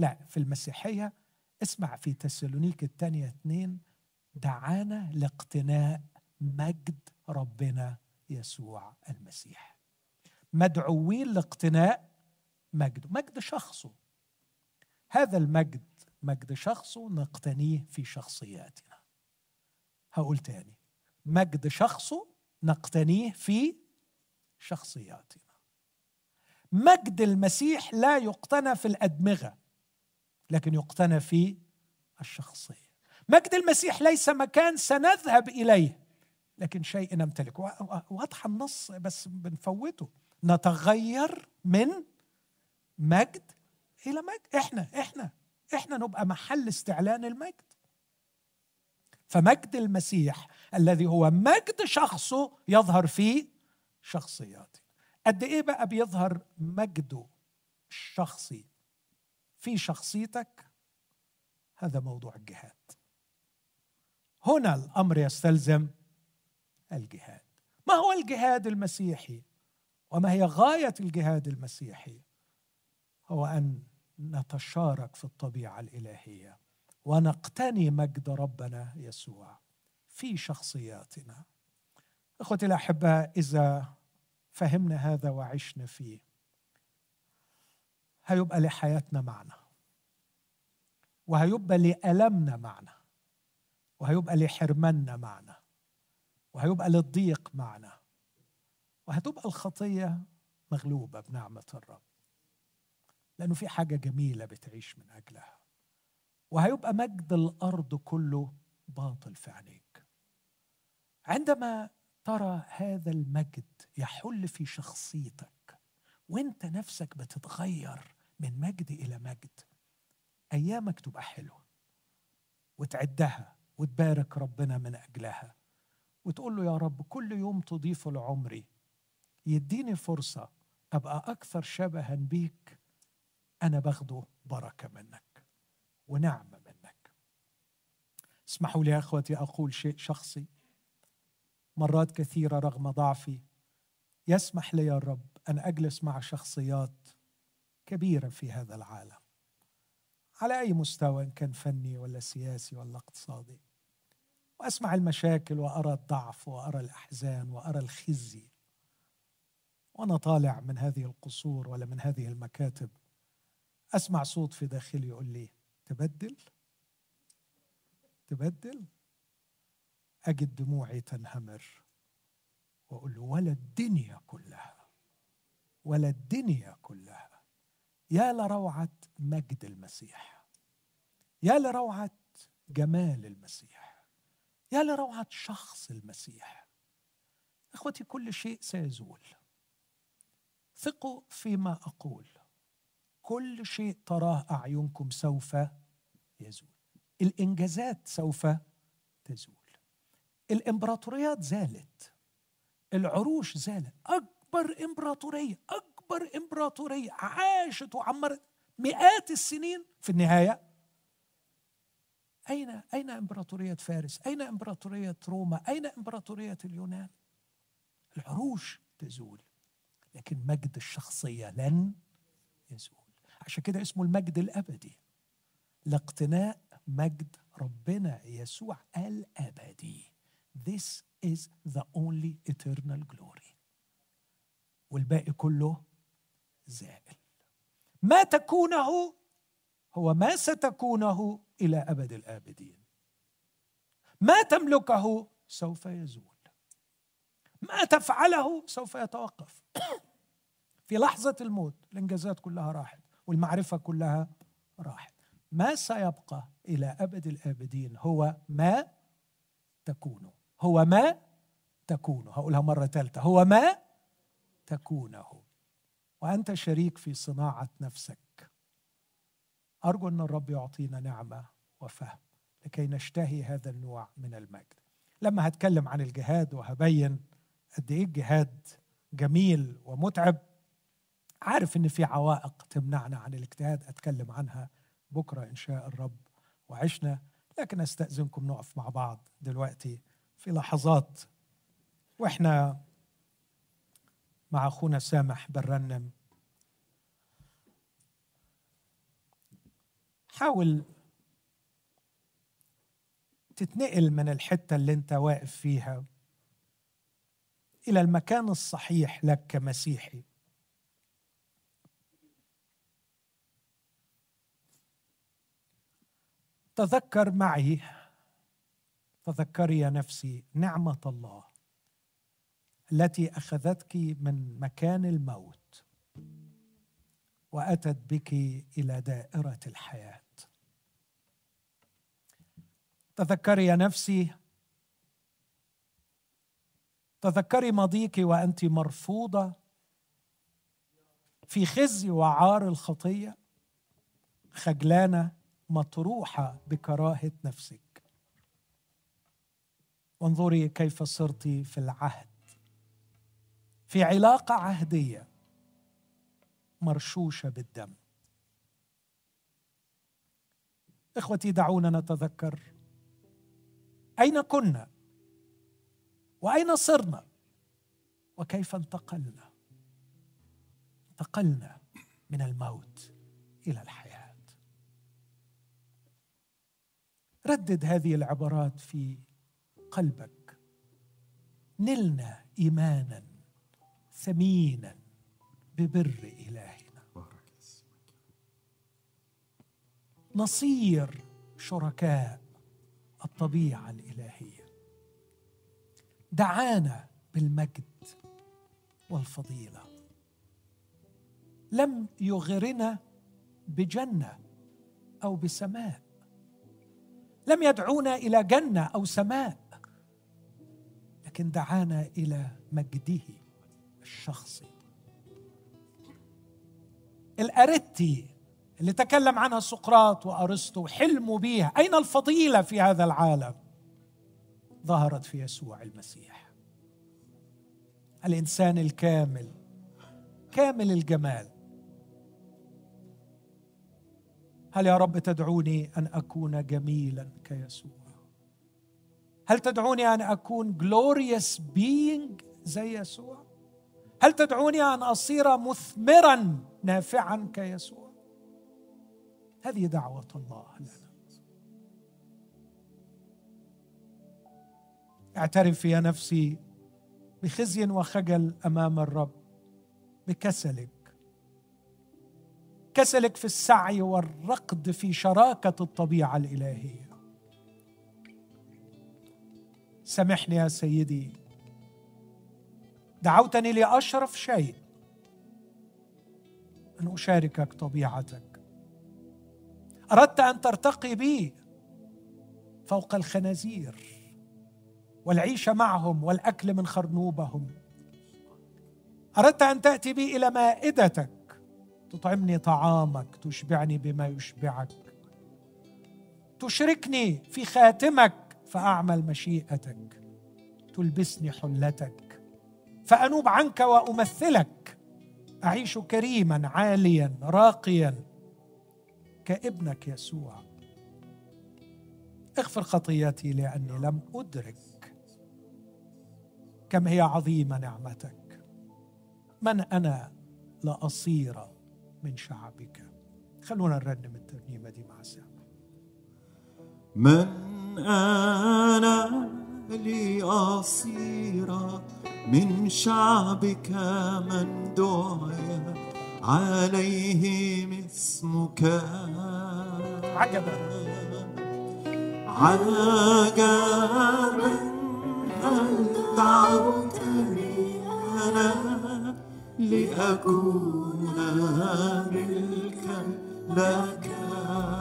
لا في المسيحية اسمع في تسالونيك الثانية اثنين دعانا لاقتناء مجد ربنا يسوع المسيح. مدعوين لاقتناء مجده مجد شخصه. هذا المجد مجد شخصه نقتنيه في شخصياتنا. هقول تاني مجد شخصه نقتنيه في شخصياتنا. مجد المسيح لا يقتنى في الأدمغة. لكن يقتنى في الشخصية. مجد المسيح ليس مكان سنذهب إليه لكن شيء نمتلكه واضح النص بس بنفوته. نتغير من مجد إلى مجد. إحنا إحنا إحنا نبقى محل استعلان المجد. فمجد المسيح الذي هو مجد شخصه يظهر في شخصياته. قد إيه بقى بيظهر مجده الشخصي؟ في شخصيتك هذا موضوع الجهاد. هنا الأمر يستلزم الجهاد. ما هو الجهاد المسيحي؟ وما هي غاية الجهاد المسيحي؟ هو أن نتشارك في الطبيعة الإلهية ونقتني مجد ربنا يسوع في شخصياتنا. إخوتي الأحباء إذا فهمنا هذا وعشنا فيه هيبقى لحياتنا معنى. وهيبقى لألمنا معنى. وهيبقى لحرماننا معنى. وهيبقى للضيق معنى. وهتبقى الخطية مغلوبة بنعمة الرب. لأنه في حاجة جميلة بتعيش من أجلها. وهيبقى مجد الأرض كله باطل في عينيك. عندما ترى هذا المجد يحل في شخصيتك وأنت نفسك بتتغير من مجد إلى مجد. أيامك تبقى حلوة. وتعدها وتبارك ربنا من أجلها. وتقول له يا رب كل يوم تضيفه لعمري. يديني فرصة أبقى أكثر شبها بيك. أنا باخده بركة منك ونعمة منك. اسمحوا لي يا إخوتي أقول شيء شخصي. مرات كثيرة رغم ضعفي. يسمح لي الرب أن أجلس مع شخصيات كبيره في هذا العالم. على أي مستوى إن كان فني ولا سياسي ولا اقتصادي. وأسمع المشاكل وأرى الضعف وأرى الأحزان وأرى الخزي. وأنا طالع من هذه القصور ولا من هذه المكاتب. أسمع صوت في داخلي يقول لي تبدل؟ تبدل؟ أجد دموعي تنهمر. وأقول ولا الدنيا كلها ولا الدنيا كلها يا لروعة مجد المسيح. يا لروعة جمال المسيح. يا لروعة شخص المسيح. إخوتي كل شيء سيزول. ثقوا فيما أقول. كل شيء تراه أعينكم سوف يزول. الإنجازات سوف تزول. الإمبراطوريات زالت. العروش زالت. أكبر إمبراطورية أكبر إمبراطورية عاشت وعمرت مئات السنين في النهاية. اين أين إمبراطورية فارس؟ أين إمبراطورية روما؟ أين إمبراطورية اليونان؟ العروش تزول لكن مجد الشخصية لن يزول. عشان كده اسمه المجد الأبدي. لاقتناء مجد ربنا يسوع الأبدي. This is the only eternal glory. والباقي كله زائل. ما تكونه هو ما ستكونه إلى أبد الآبدين. ما تملكه سوف يزول. ما تفعله سوف يتوقف. في لحظة الموت الإنجازات كلها راحت والمعرفة كلها راحت. ما سيبقى إلى أبد الآبدين هو ما تكونه هو ما تكونه هقولها مرة ثالثة هو ما تكونه. وأنت شريك في صناعة نفسك. أرجو أن الرب يعطينا نعمة وفهم لكي نشتهي هذا النوع من المجد. لما هتكلم عن الجهاد وهبين قد إيه الجهاد جميل ومتعب عارف إن في عوائق تمنعنا عن الاجتهاد أتكلم عنها بكرة إن شاء الرب وعشنا لكن أستأذنكم نقف مع بعض دلوقتي في لحظات وإحنا مع أخونا سامح بنرنم حاول تتنقل من الحتة اللي أنت واقف فيها إلى المكان الصحيح لك كمسيحي. تذكر معي تذكري يا نفسي نعمة الله. التي أخذتك من مكان الموت وأتت بك إلى دائرة الحياة. تذكري يا نفسي تذكري ماضيك وأنت مرفوضة في خزي وعار الخطية خجلانة مطروحة بكراهة نفسك. وانظري كيف صرت في العهد. في علاقة عهدية مرشوشة بالدم. إخوتي دعونا نتذكر أين كنا وأين صرنا وكيف انتقلنا. انتقلنا من الموت إلى الحياة. ردد هذه العبارات في قلبك. نلنا إيمانا ثمينا ببر إلهنا. نصير شركاء الطبيعة الإلهية. دعانا بالمجد والفضيلة. لم يغرنا بجنة أو بسماء. لم يدعونا إلى جنة أو سماء. لكن دعانا إلى مجده الشخصي. الأريتي اللي تكلم عنها سقراط وأرسطو حلموا بيها. أين الفضيلة في هذا العالم؟ ظهرت في يسوع المسيح. الإنسان الكامل كامل الجمال. هل يا رب تدعوني أن أكون جميلا كيسوع؟ هل تدعوني أن أكون glorious being زي يسوع؟ هل تدعوني أن أصير مثمرا نافعا كيسوع؟ هذه دعوة الله. لنا أعترف يا نفسي بخزي وخجل أمام الرب بكسلك. كسلك في السعي والرقد في شراكة الطبيعة الإلهية. سامحني يا سيدي دعوتني لأشرف شيء. أن أشاركك طبيعتك. أردت أن ترتقي بي فوق الخنازير والعيش معهم والأكل من خرنوبهم. أردت أن تأتي بي إلى مائدتك. تطعمني طعامك تشبعني بما يشبعك. تشركني في خاتمك فأعمل مشيئتك. تلبسني حلتك. فأنوب عنك وأمثلك. أعيش كريما عاليا راقيا. كابنك يسوع. اغفر خطيتي لأني لم أدرك كم هي عظيمة نعمتك. من أنا لاصير من شعبك. خلونا نرنم الترنيمة دي مع سامة من لأصير من شعبك من دعي عليهم اسمك. عجبا. عجبا هل دعوتني أنا لأكون ملكا لك.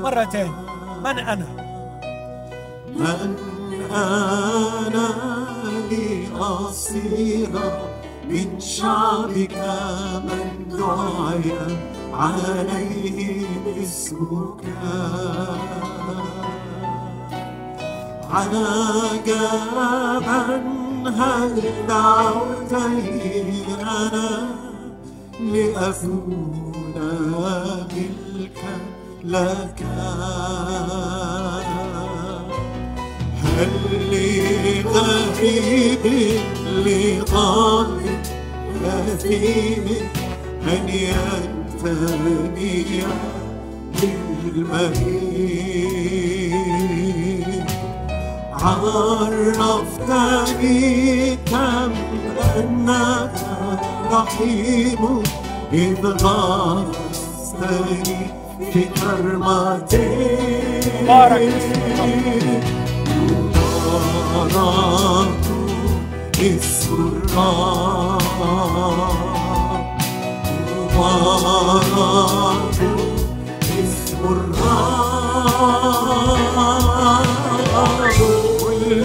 مرتين. من أنا؟ من أنا لأصير من شعبك من دعي عليه اسمك عجبا هل دعوتني أنا لأكون ملكا لك؟ هل لغريب لضال أثيم أن ينتمي للمهين عرفتني كم أنك رحيم إذ غرستني في كرمتي مبارك اسم الرب اسم الرب كل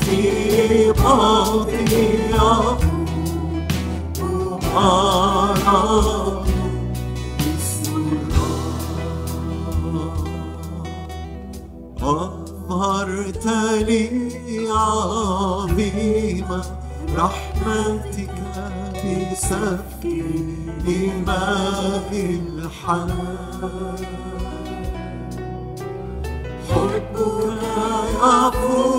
في باطني أظهرت لي عظيم رحمتك بسفك ماء الحنان. حبك يفوق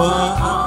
toi.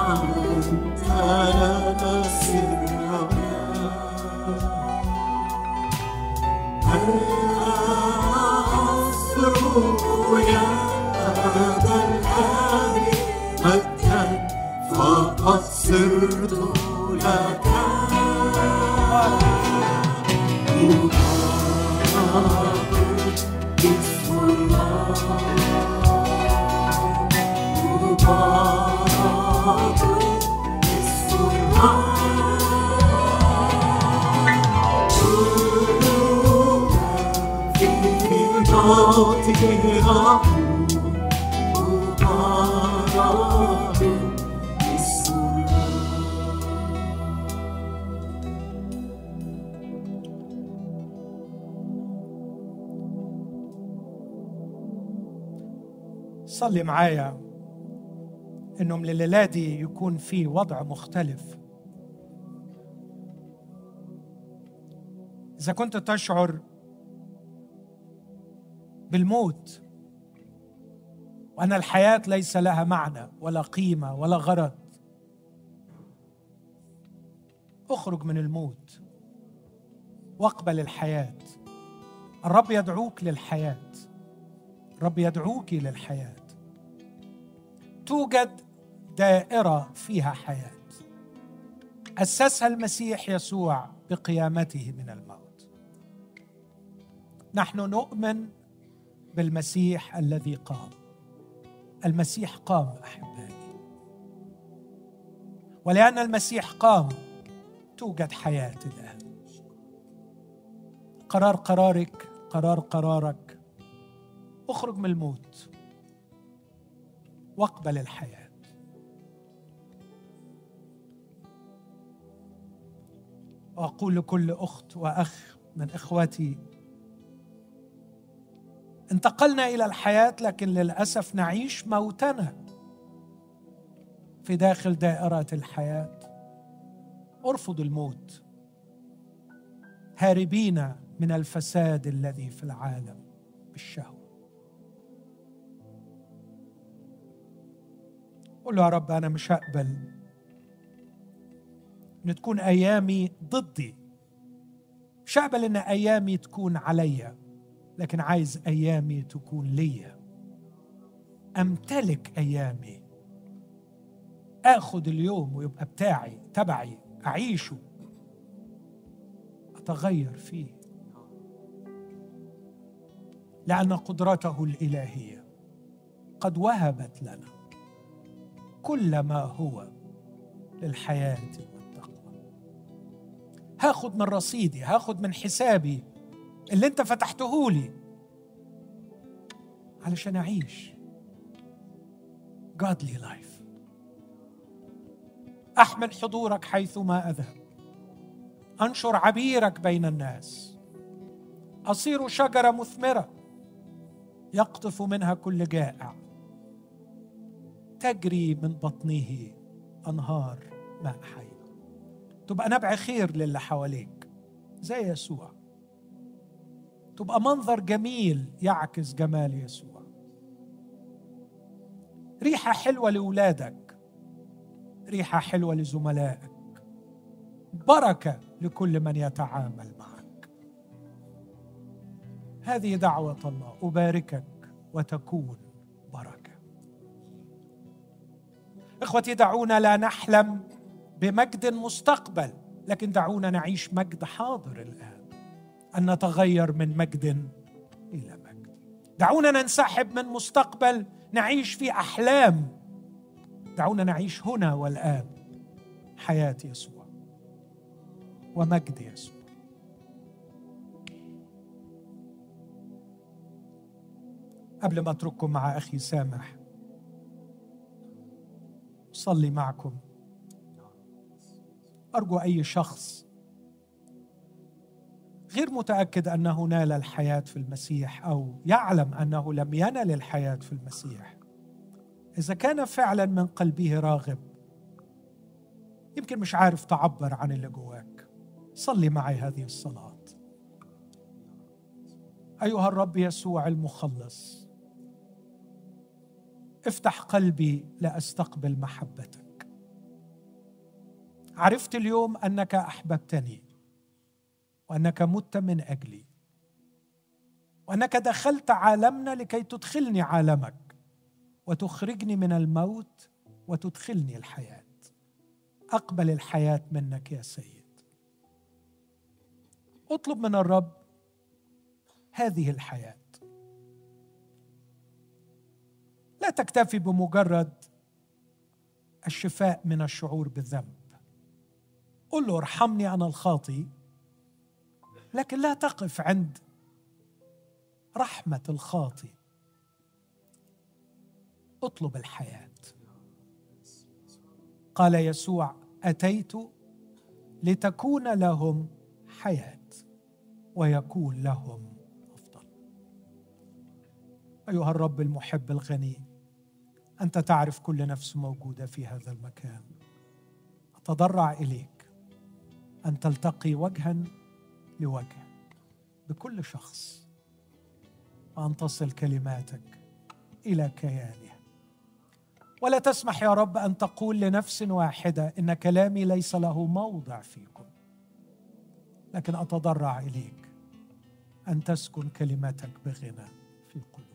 صلي معايا. إنه من الليلة دي يكون في وضع مختلف. إذا كنت تشعر بالموت. وأن الحياة ليس لها معنى ولا قيمة ولا غرض. اخرج من الموت واقبل الحياة. الرب يدعوك للحياة. الرب يدعوك للحياة. توجد دائرة فيها حياة. أسسها المسيح يسوع بقيامته من الموت. نحن نؤمن بالمسيح الذي قام. المسيح قام أحبائي. ولأن المسيح قام توجد حياة الآن. قرار قرارك قرار قرارك. اخرج من الموت. واقبل الحياة. وأقول لكل أخت وأخ من إخوتي انتقلنا إلى الحياة لكن للأسف نعيش موتنا في داخل دائرة الحياة. أرفض الموت. هاربين من الفساد الذي في العالم بالشهوة. قل له يا رب أنا مش هقبل إن تكون أيامي ضدي. مش هقبل إن أيامي تكون عليا لكن عايز أيامي تكون ليا. أمتلك أيامي. آخذ اليوم ويبقى بتاعي تبعي أعيشه. أتغير فيه. لأن قدرته الإلهية قد وهبت لنا كل ما هو للحياة والتقوى هاخد من رصيدي هاخد من حسابي. اللي انت فتحته لي. علشان أعيش godly life. أحمل حضورك حيثما أذهب. أنشر عبيرك بين الناس. أصير شجرة مثمرة يقطف منها كل جائع. تجري من بطنه أنهار ماء حي تبقى نبع خير للي حواليك زي يسوع. تبقى منظر جميل يعكس جمال يسوع. ريحة حلوة لأولادك ريحة حلوة لزملائك بركة لكل من يتعامل معك. هذه دعوة الله أباركك وتكون بركة. إخوتي دعونا لا نحلم بمجد مستقبل لكن دعونا نعيش مجد حاضر الآن. أن نتغير من مجد إلى مجد. دعونا ننسحب من مستقبل نعيش في أحلام. دعونا نعيش هنا والآن حياة يسوع ومجد يسوع. قبل ما أترككم مع أخي سامح اصلي معكم. أرجو أي شخص غير متأكد أنه نال الحياة في المسيح أو يعلم أنه لم ينل الحياة في المسيح. إذا كان فعلا من قلبه راغب يمكن مش عارف تعبر عن اللي جواك. صلي معي هذه الصلاة. أيها الرب يسوع المخلص افتح قلبي لأستقبل محبتك. عرفت اليوم أنك أحببتني. وأنك مت من أجلي. وأنك دخلت عالمنا لكي تدخلني عالمك وتخرجني من الموت وتدخلني الحياة. أقبل الحياة منك يا سيد. اطلب من الرب هذه الحياة. لا تكتفي بمجرد الشفاء من الشعور بالذنب. قل له ارحمني أنا الخاطي لكن لا تقف عند رحمة الخاطي اطلب الحياة. قال يسوع أتيت لتكون لهم حياة ويكون لهم أفضل. أيها الرب المحب الغني أنت تعرف كل نفس موجودة في هذا المكان. أتضرع إليك أن تلتقي وجها لوجه بكل شخص وان تصل كلماتك إلى كيانها ولا تسمح يا رب أن تقول لنفس واحدة إن كلامي ليس له موضع فيكم. لكن أتضرع إليك أن تسكن كلمتك بغنى في قلوبنا.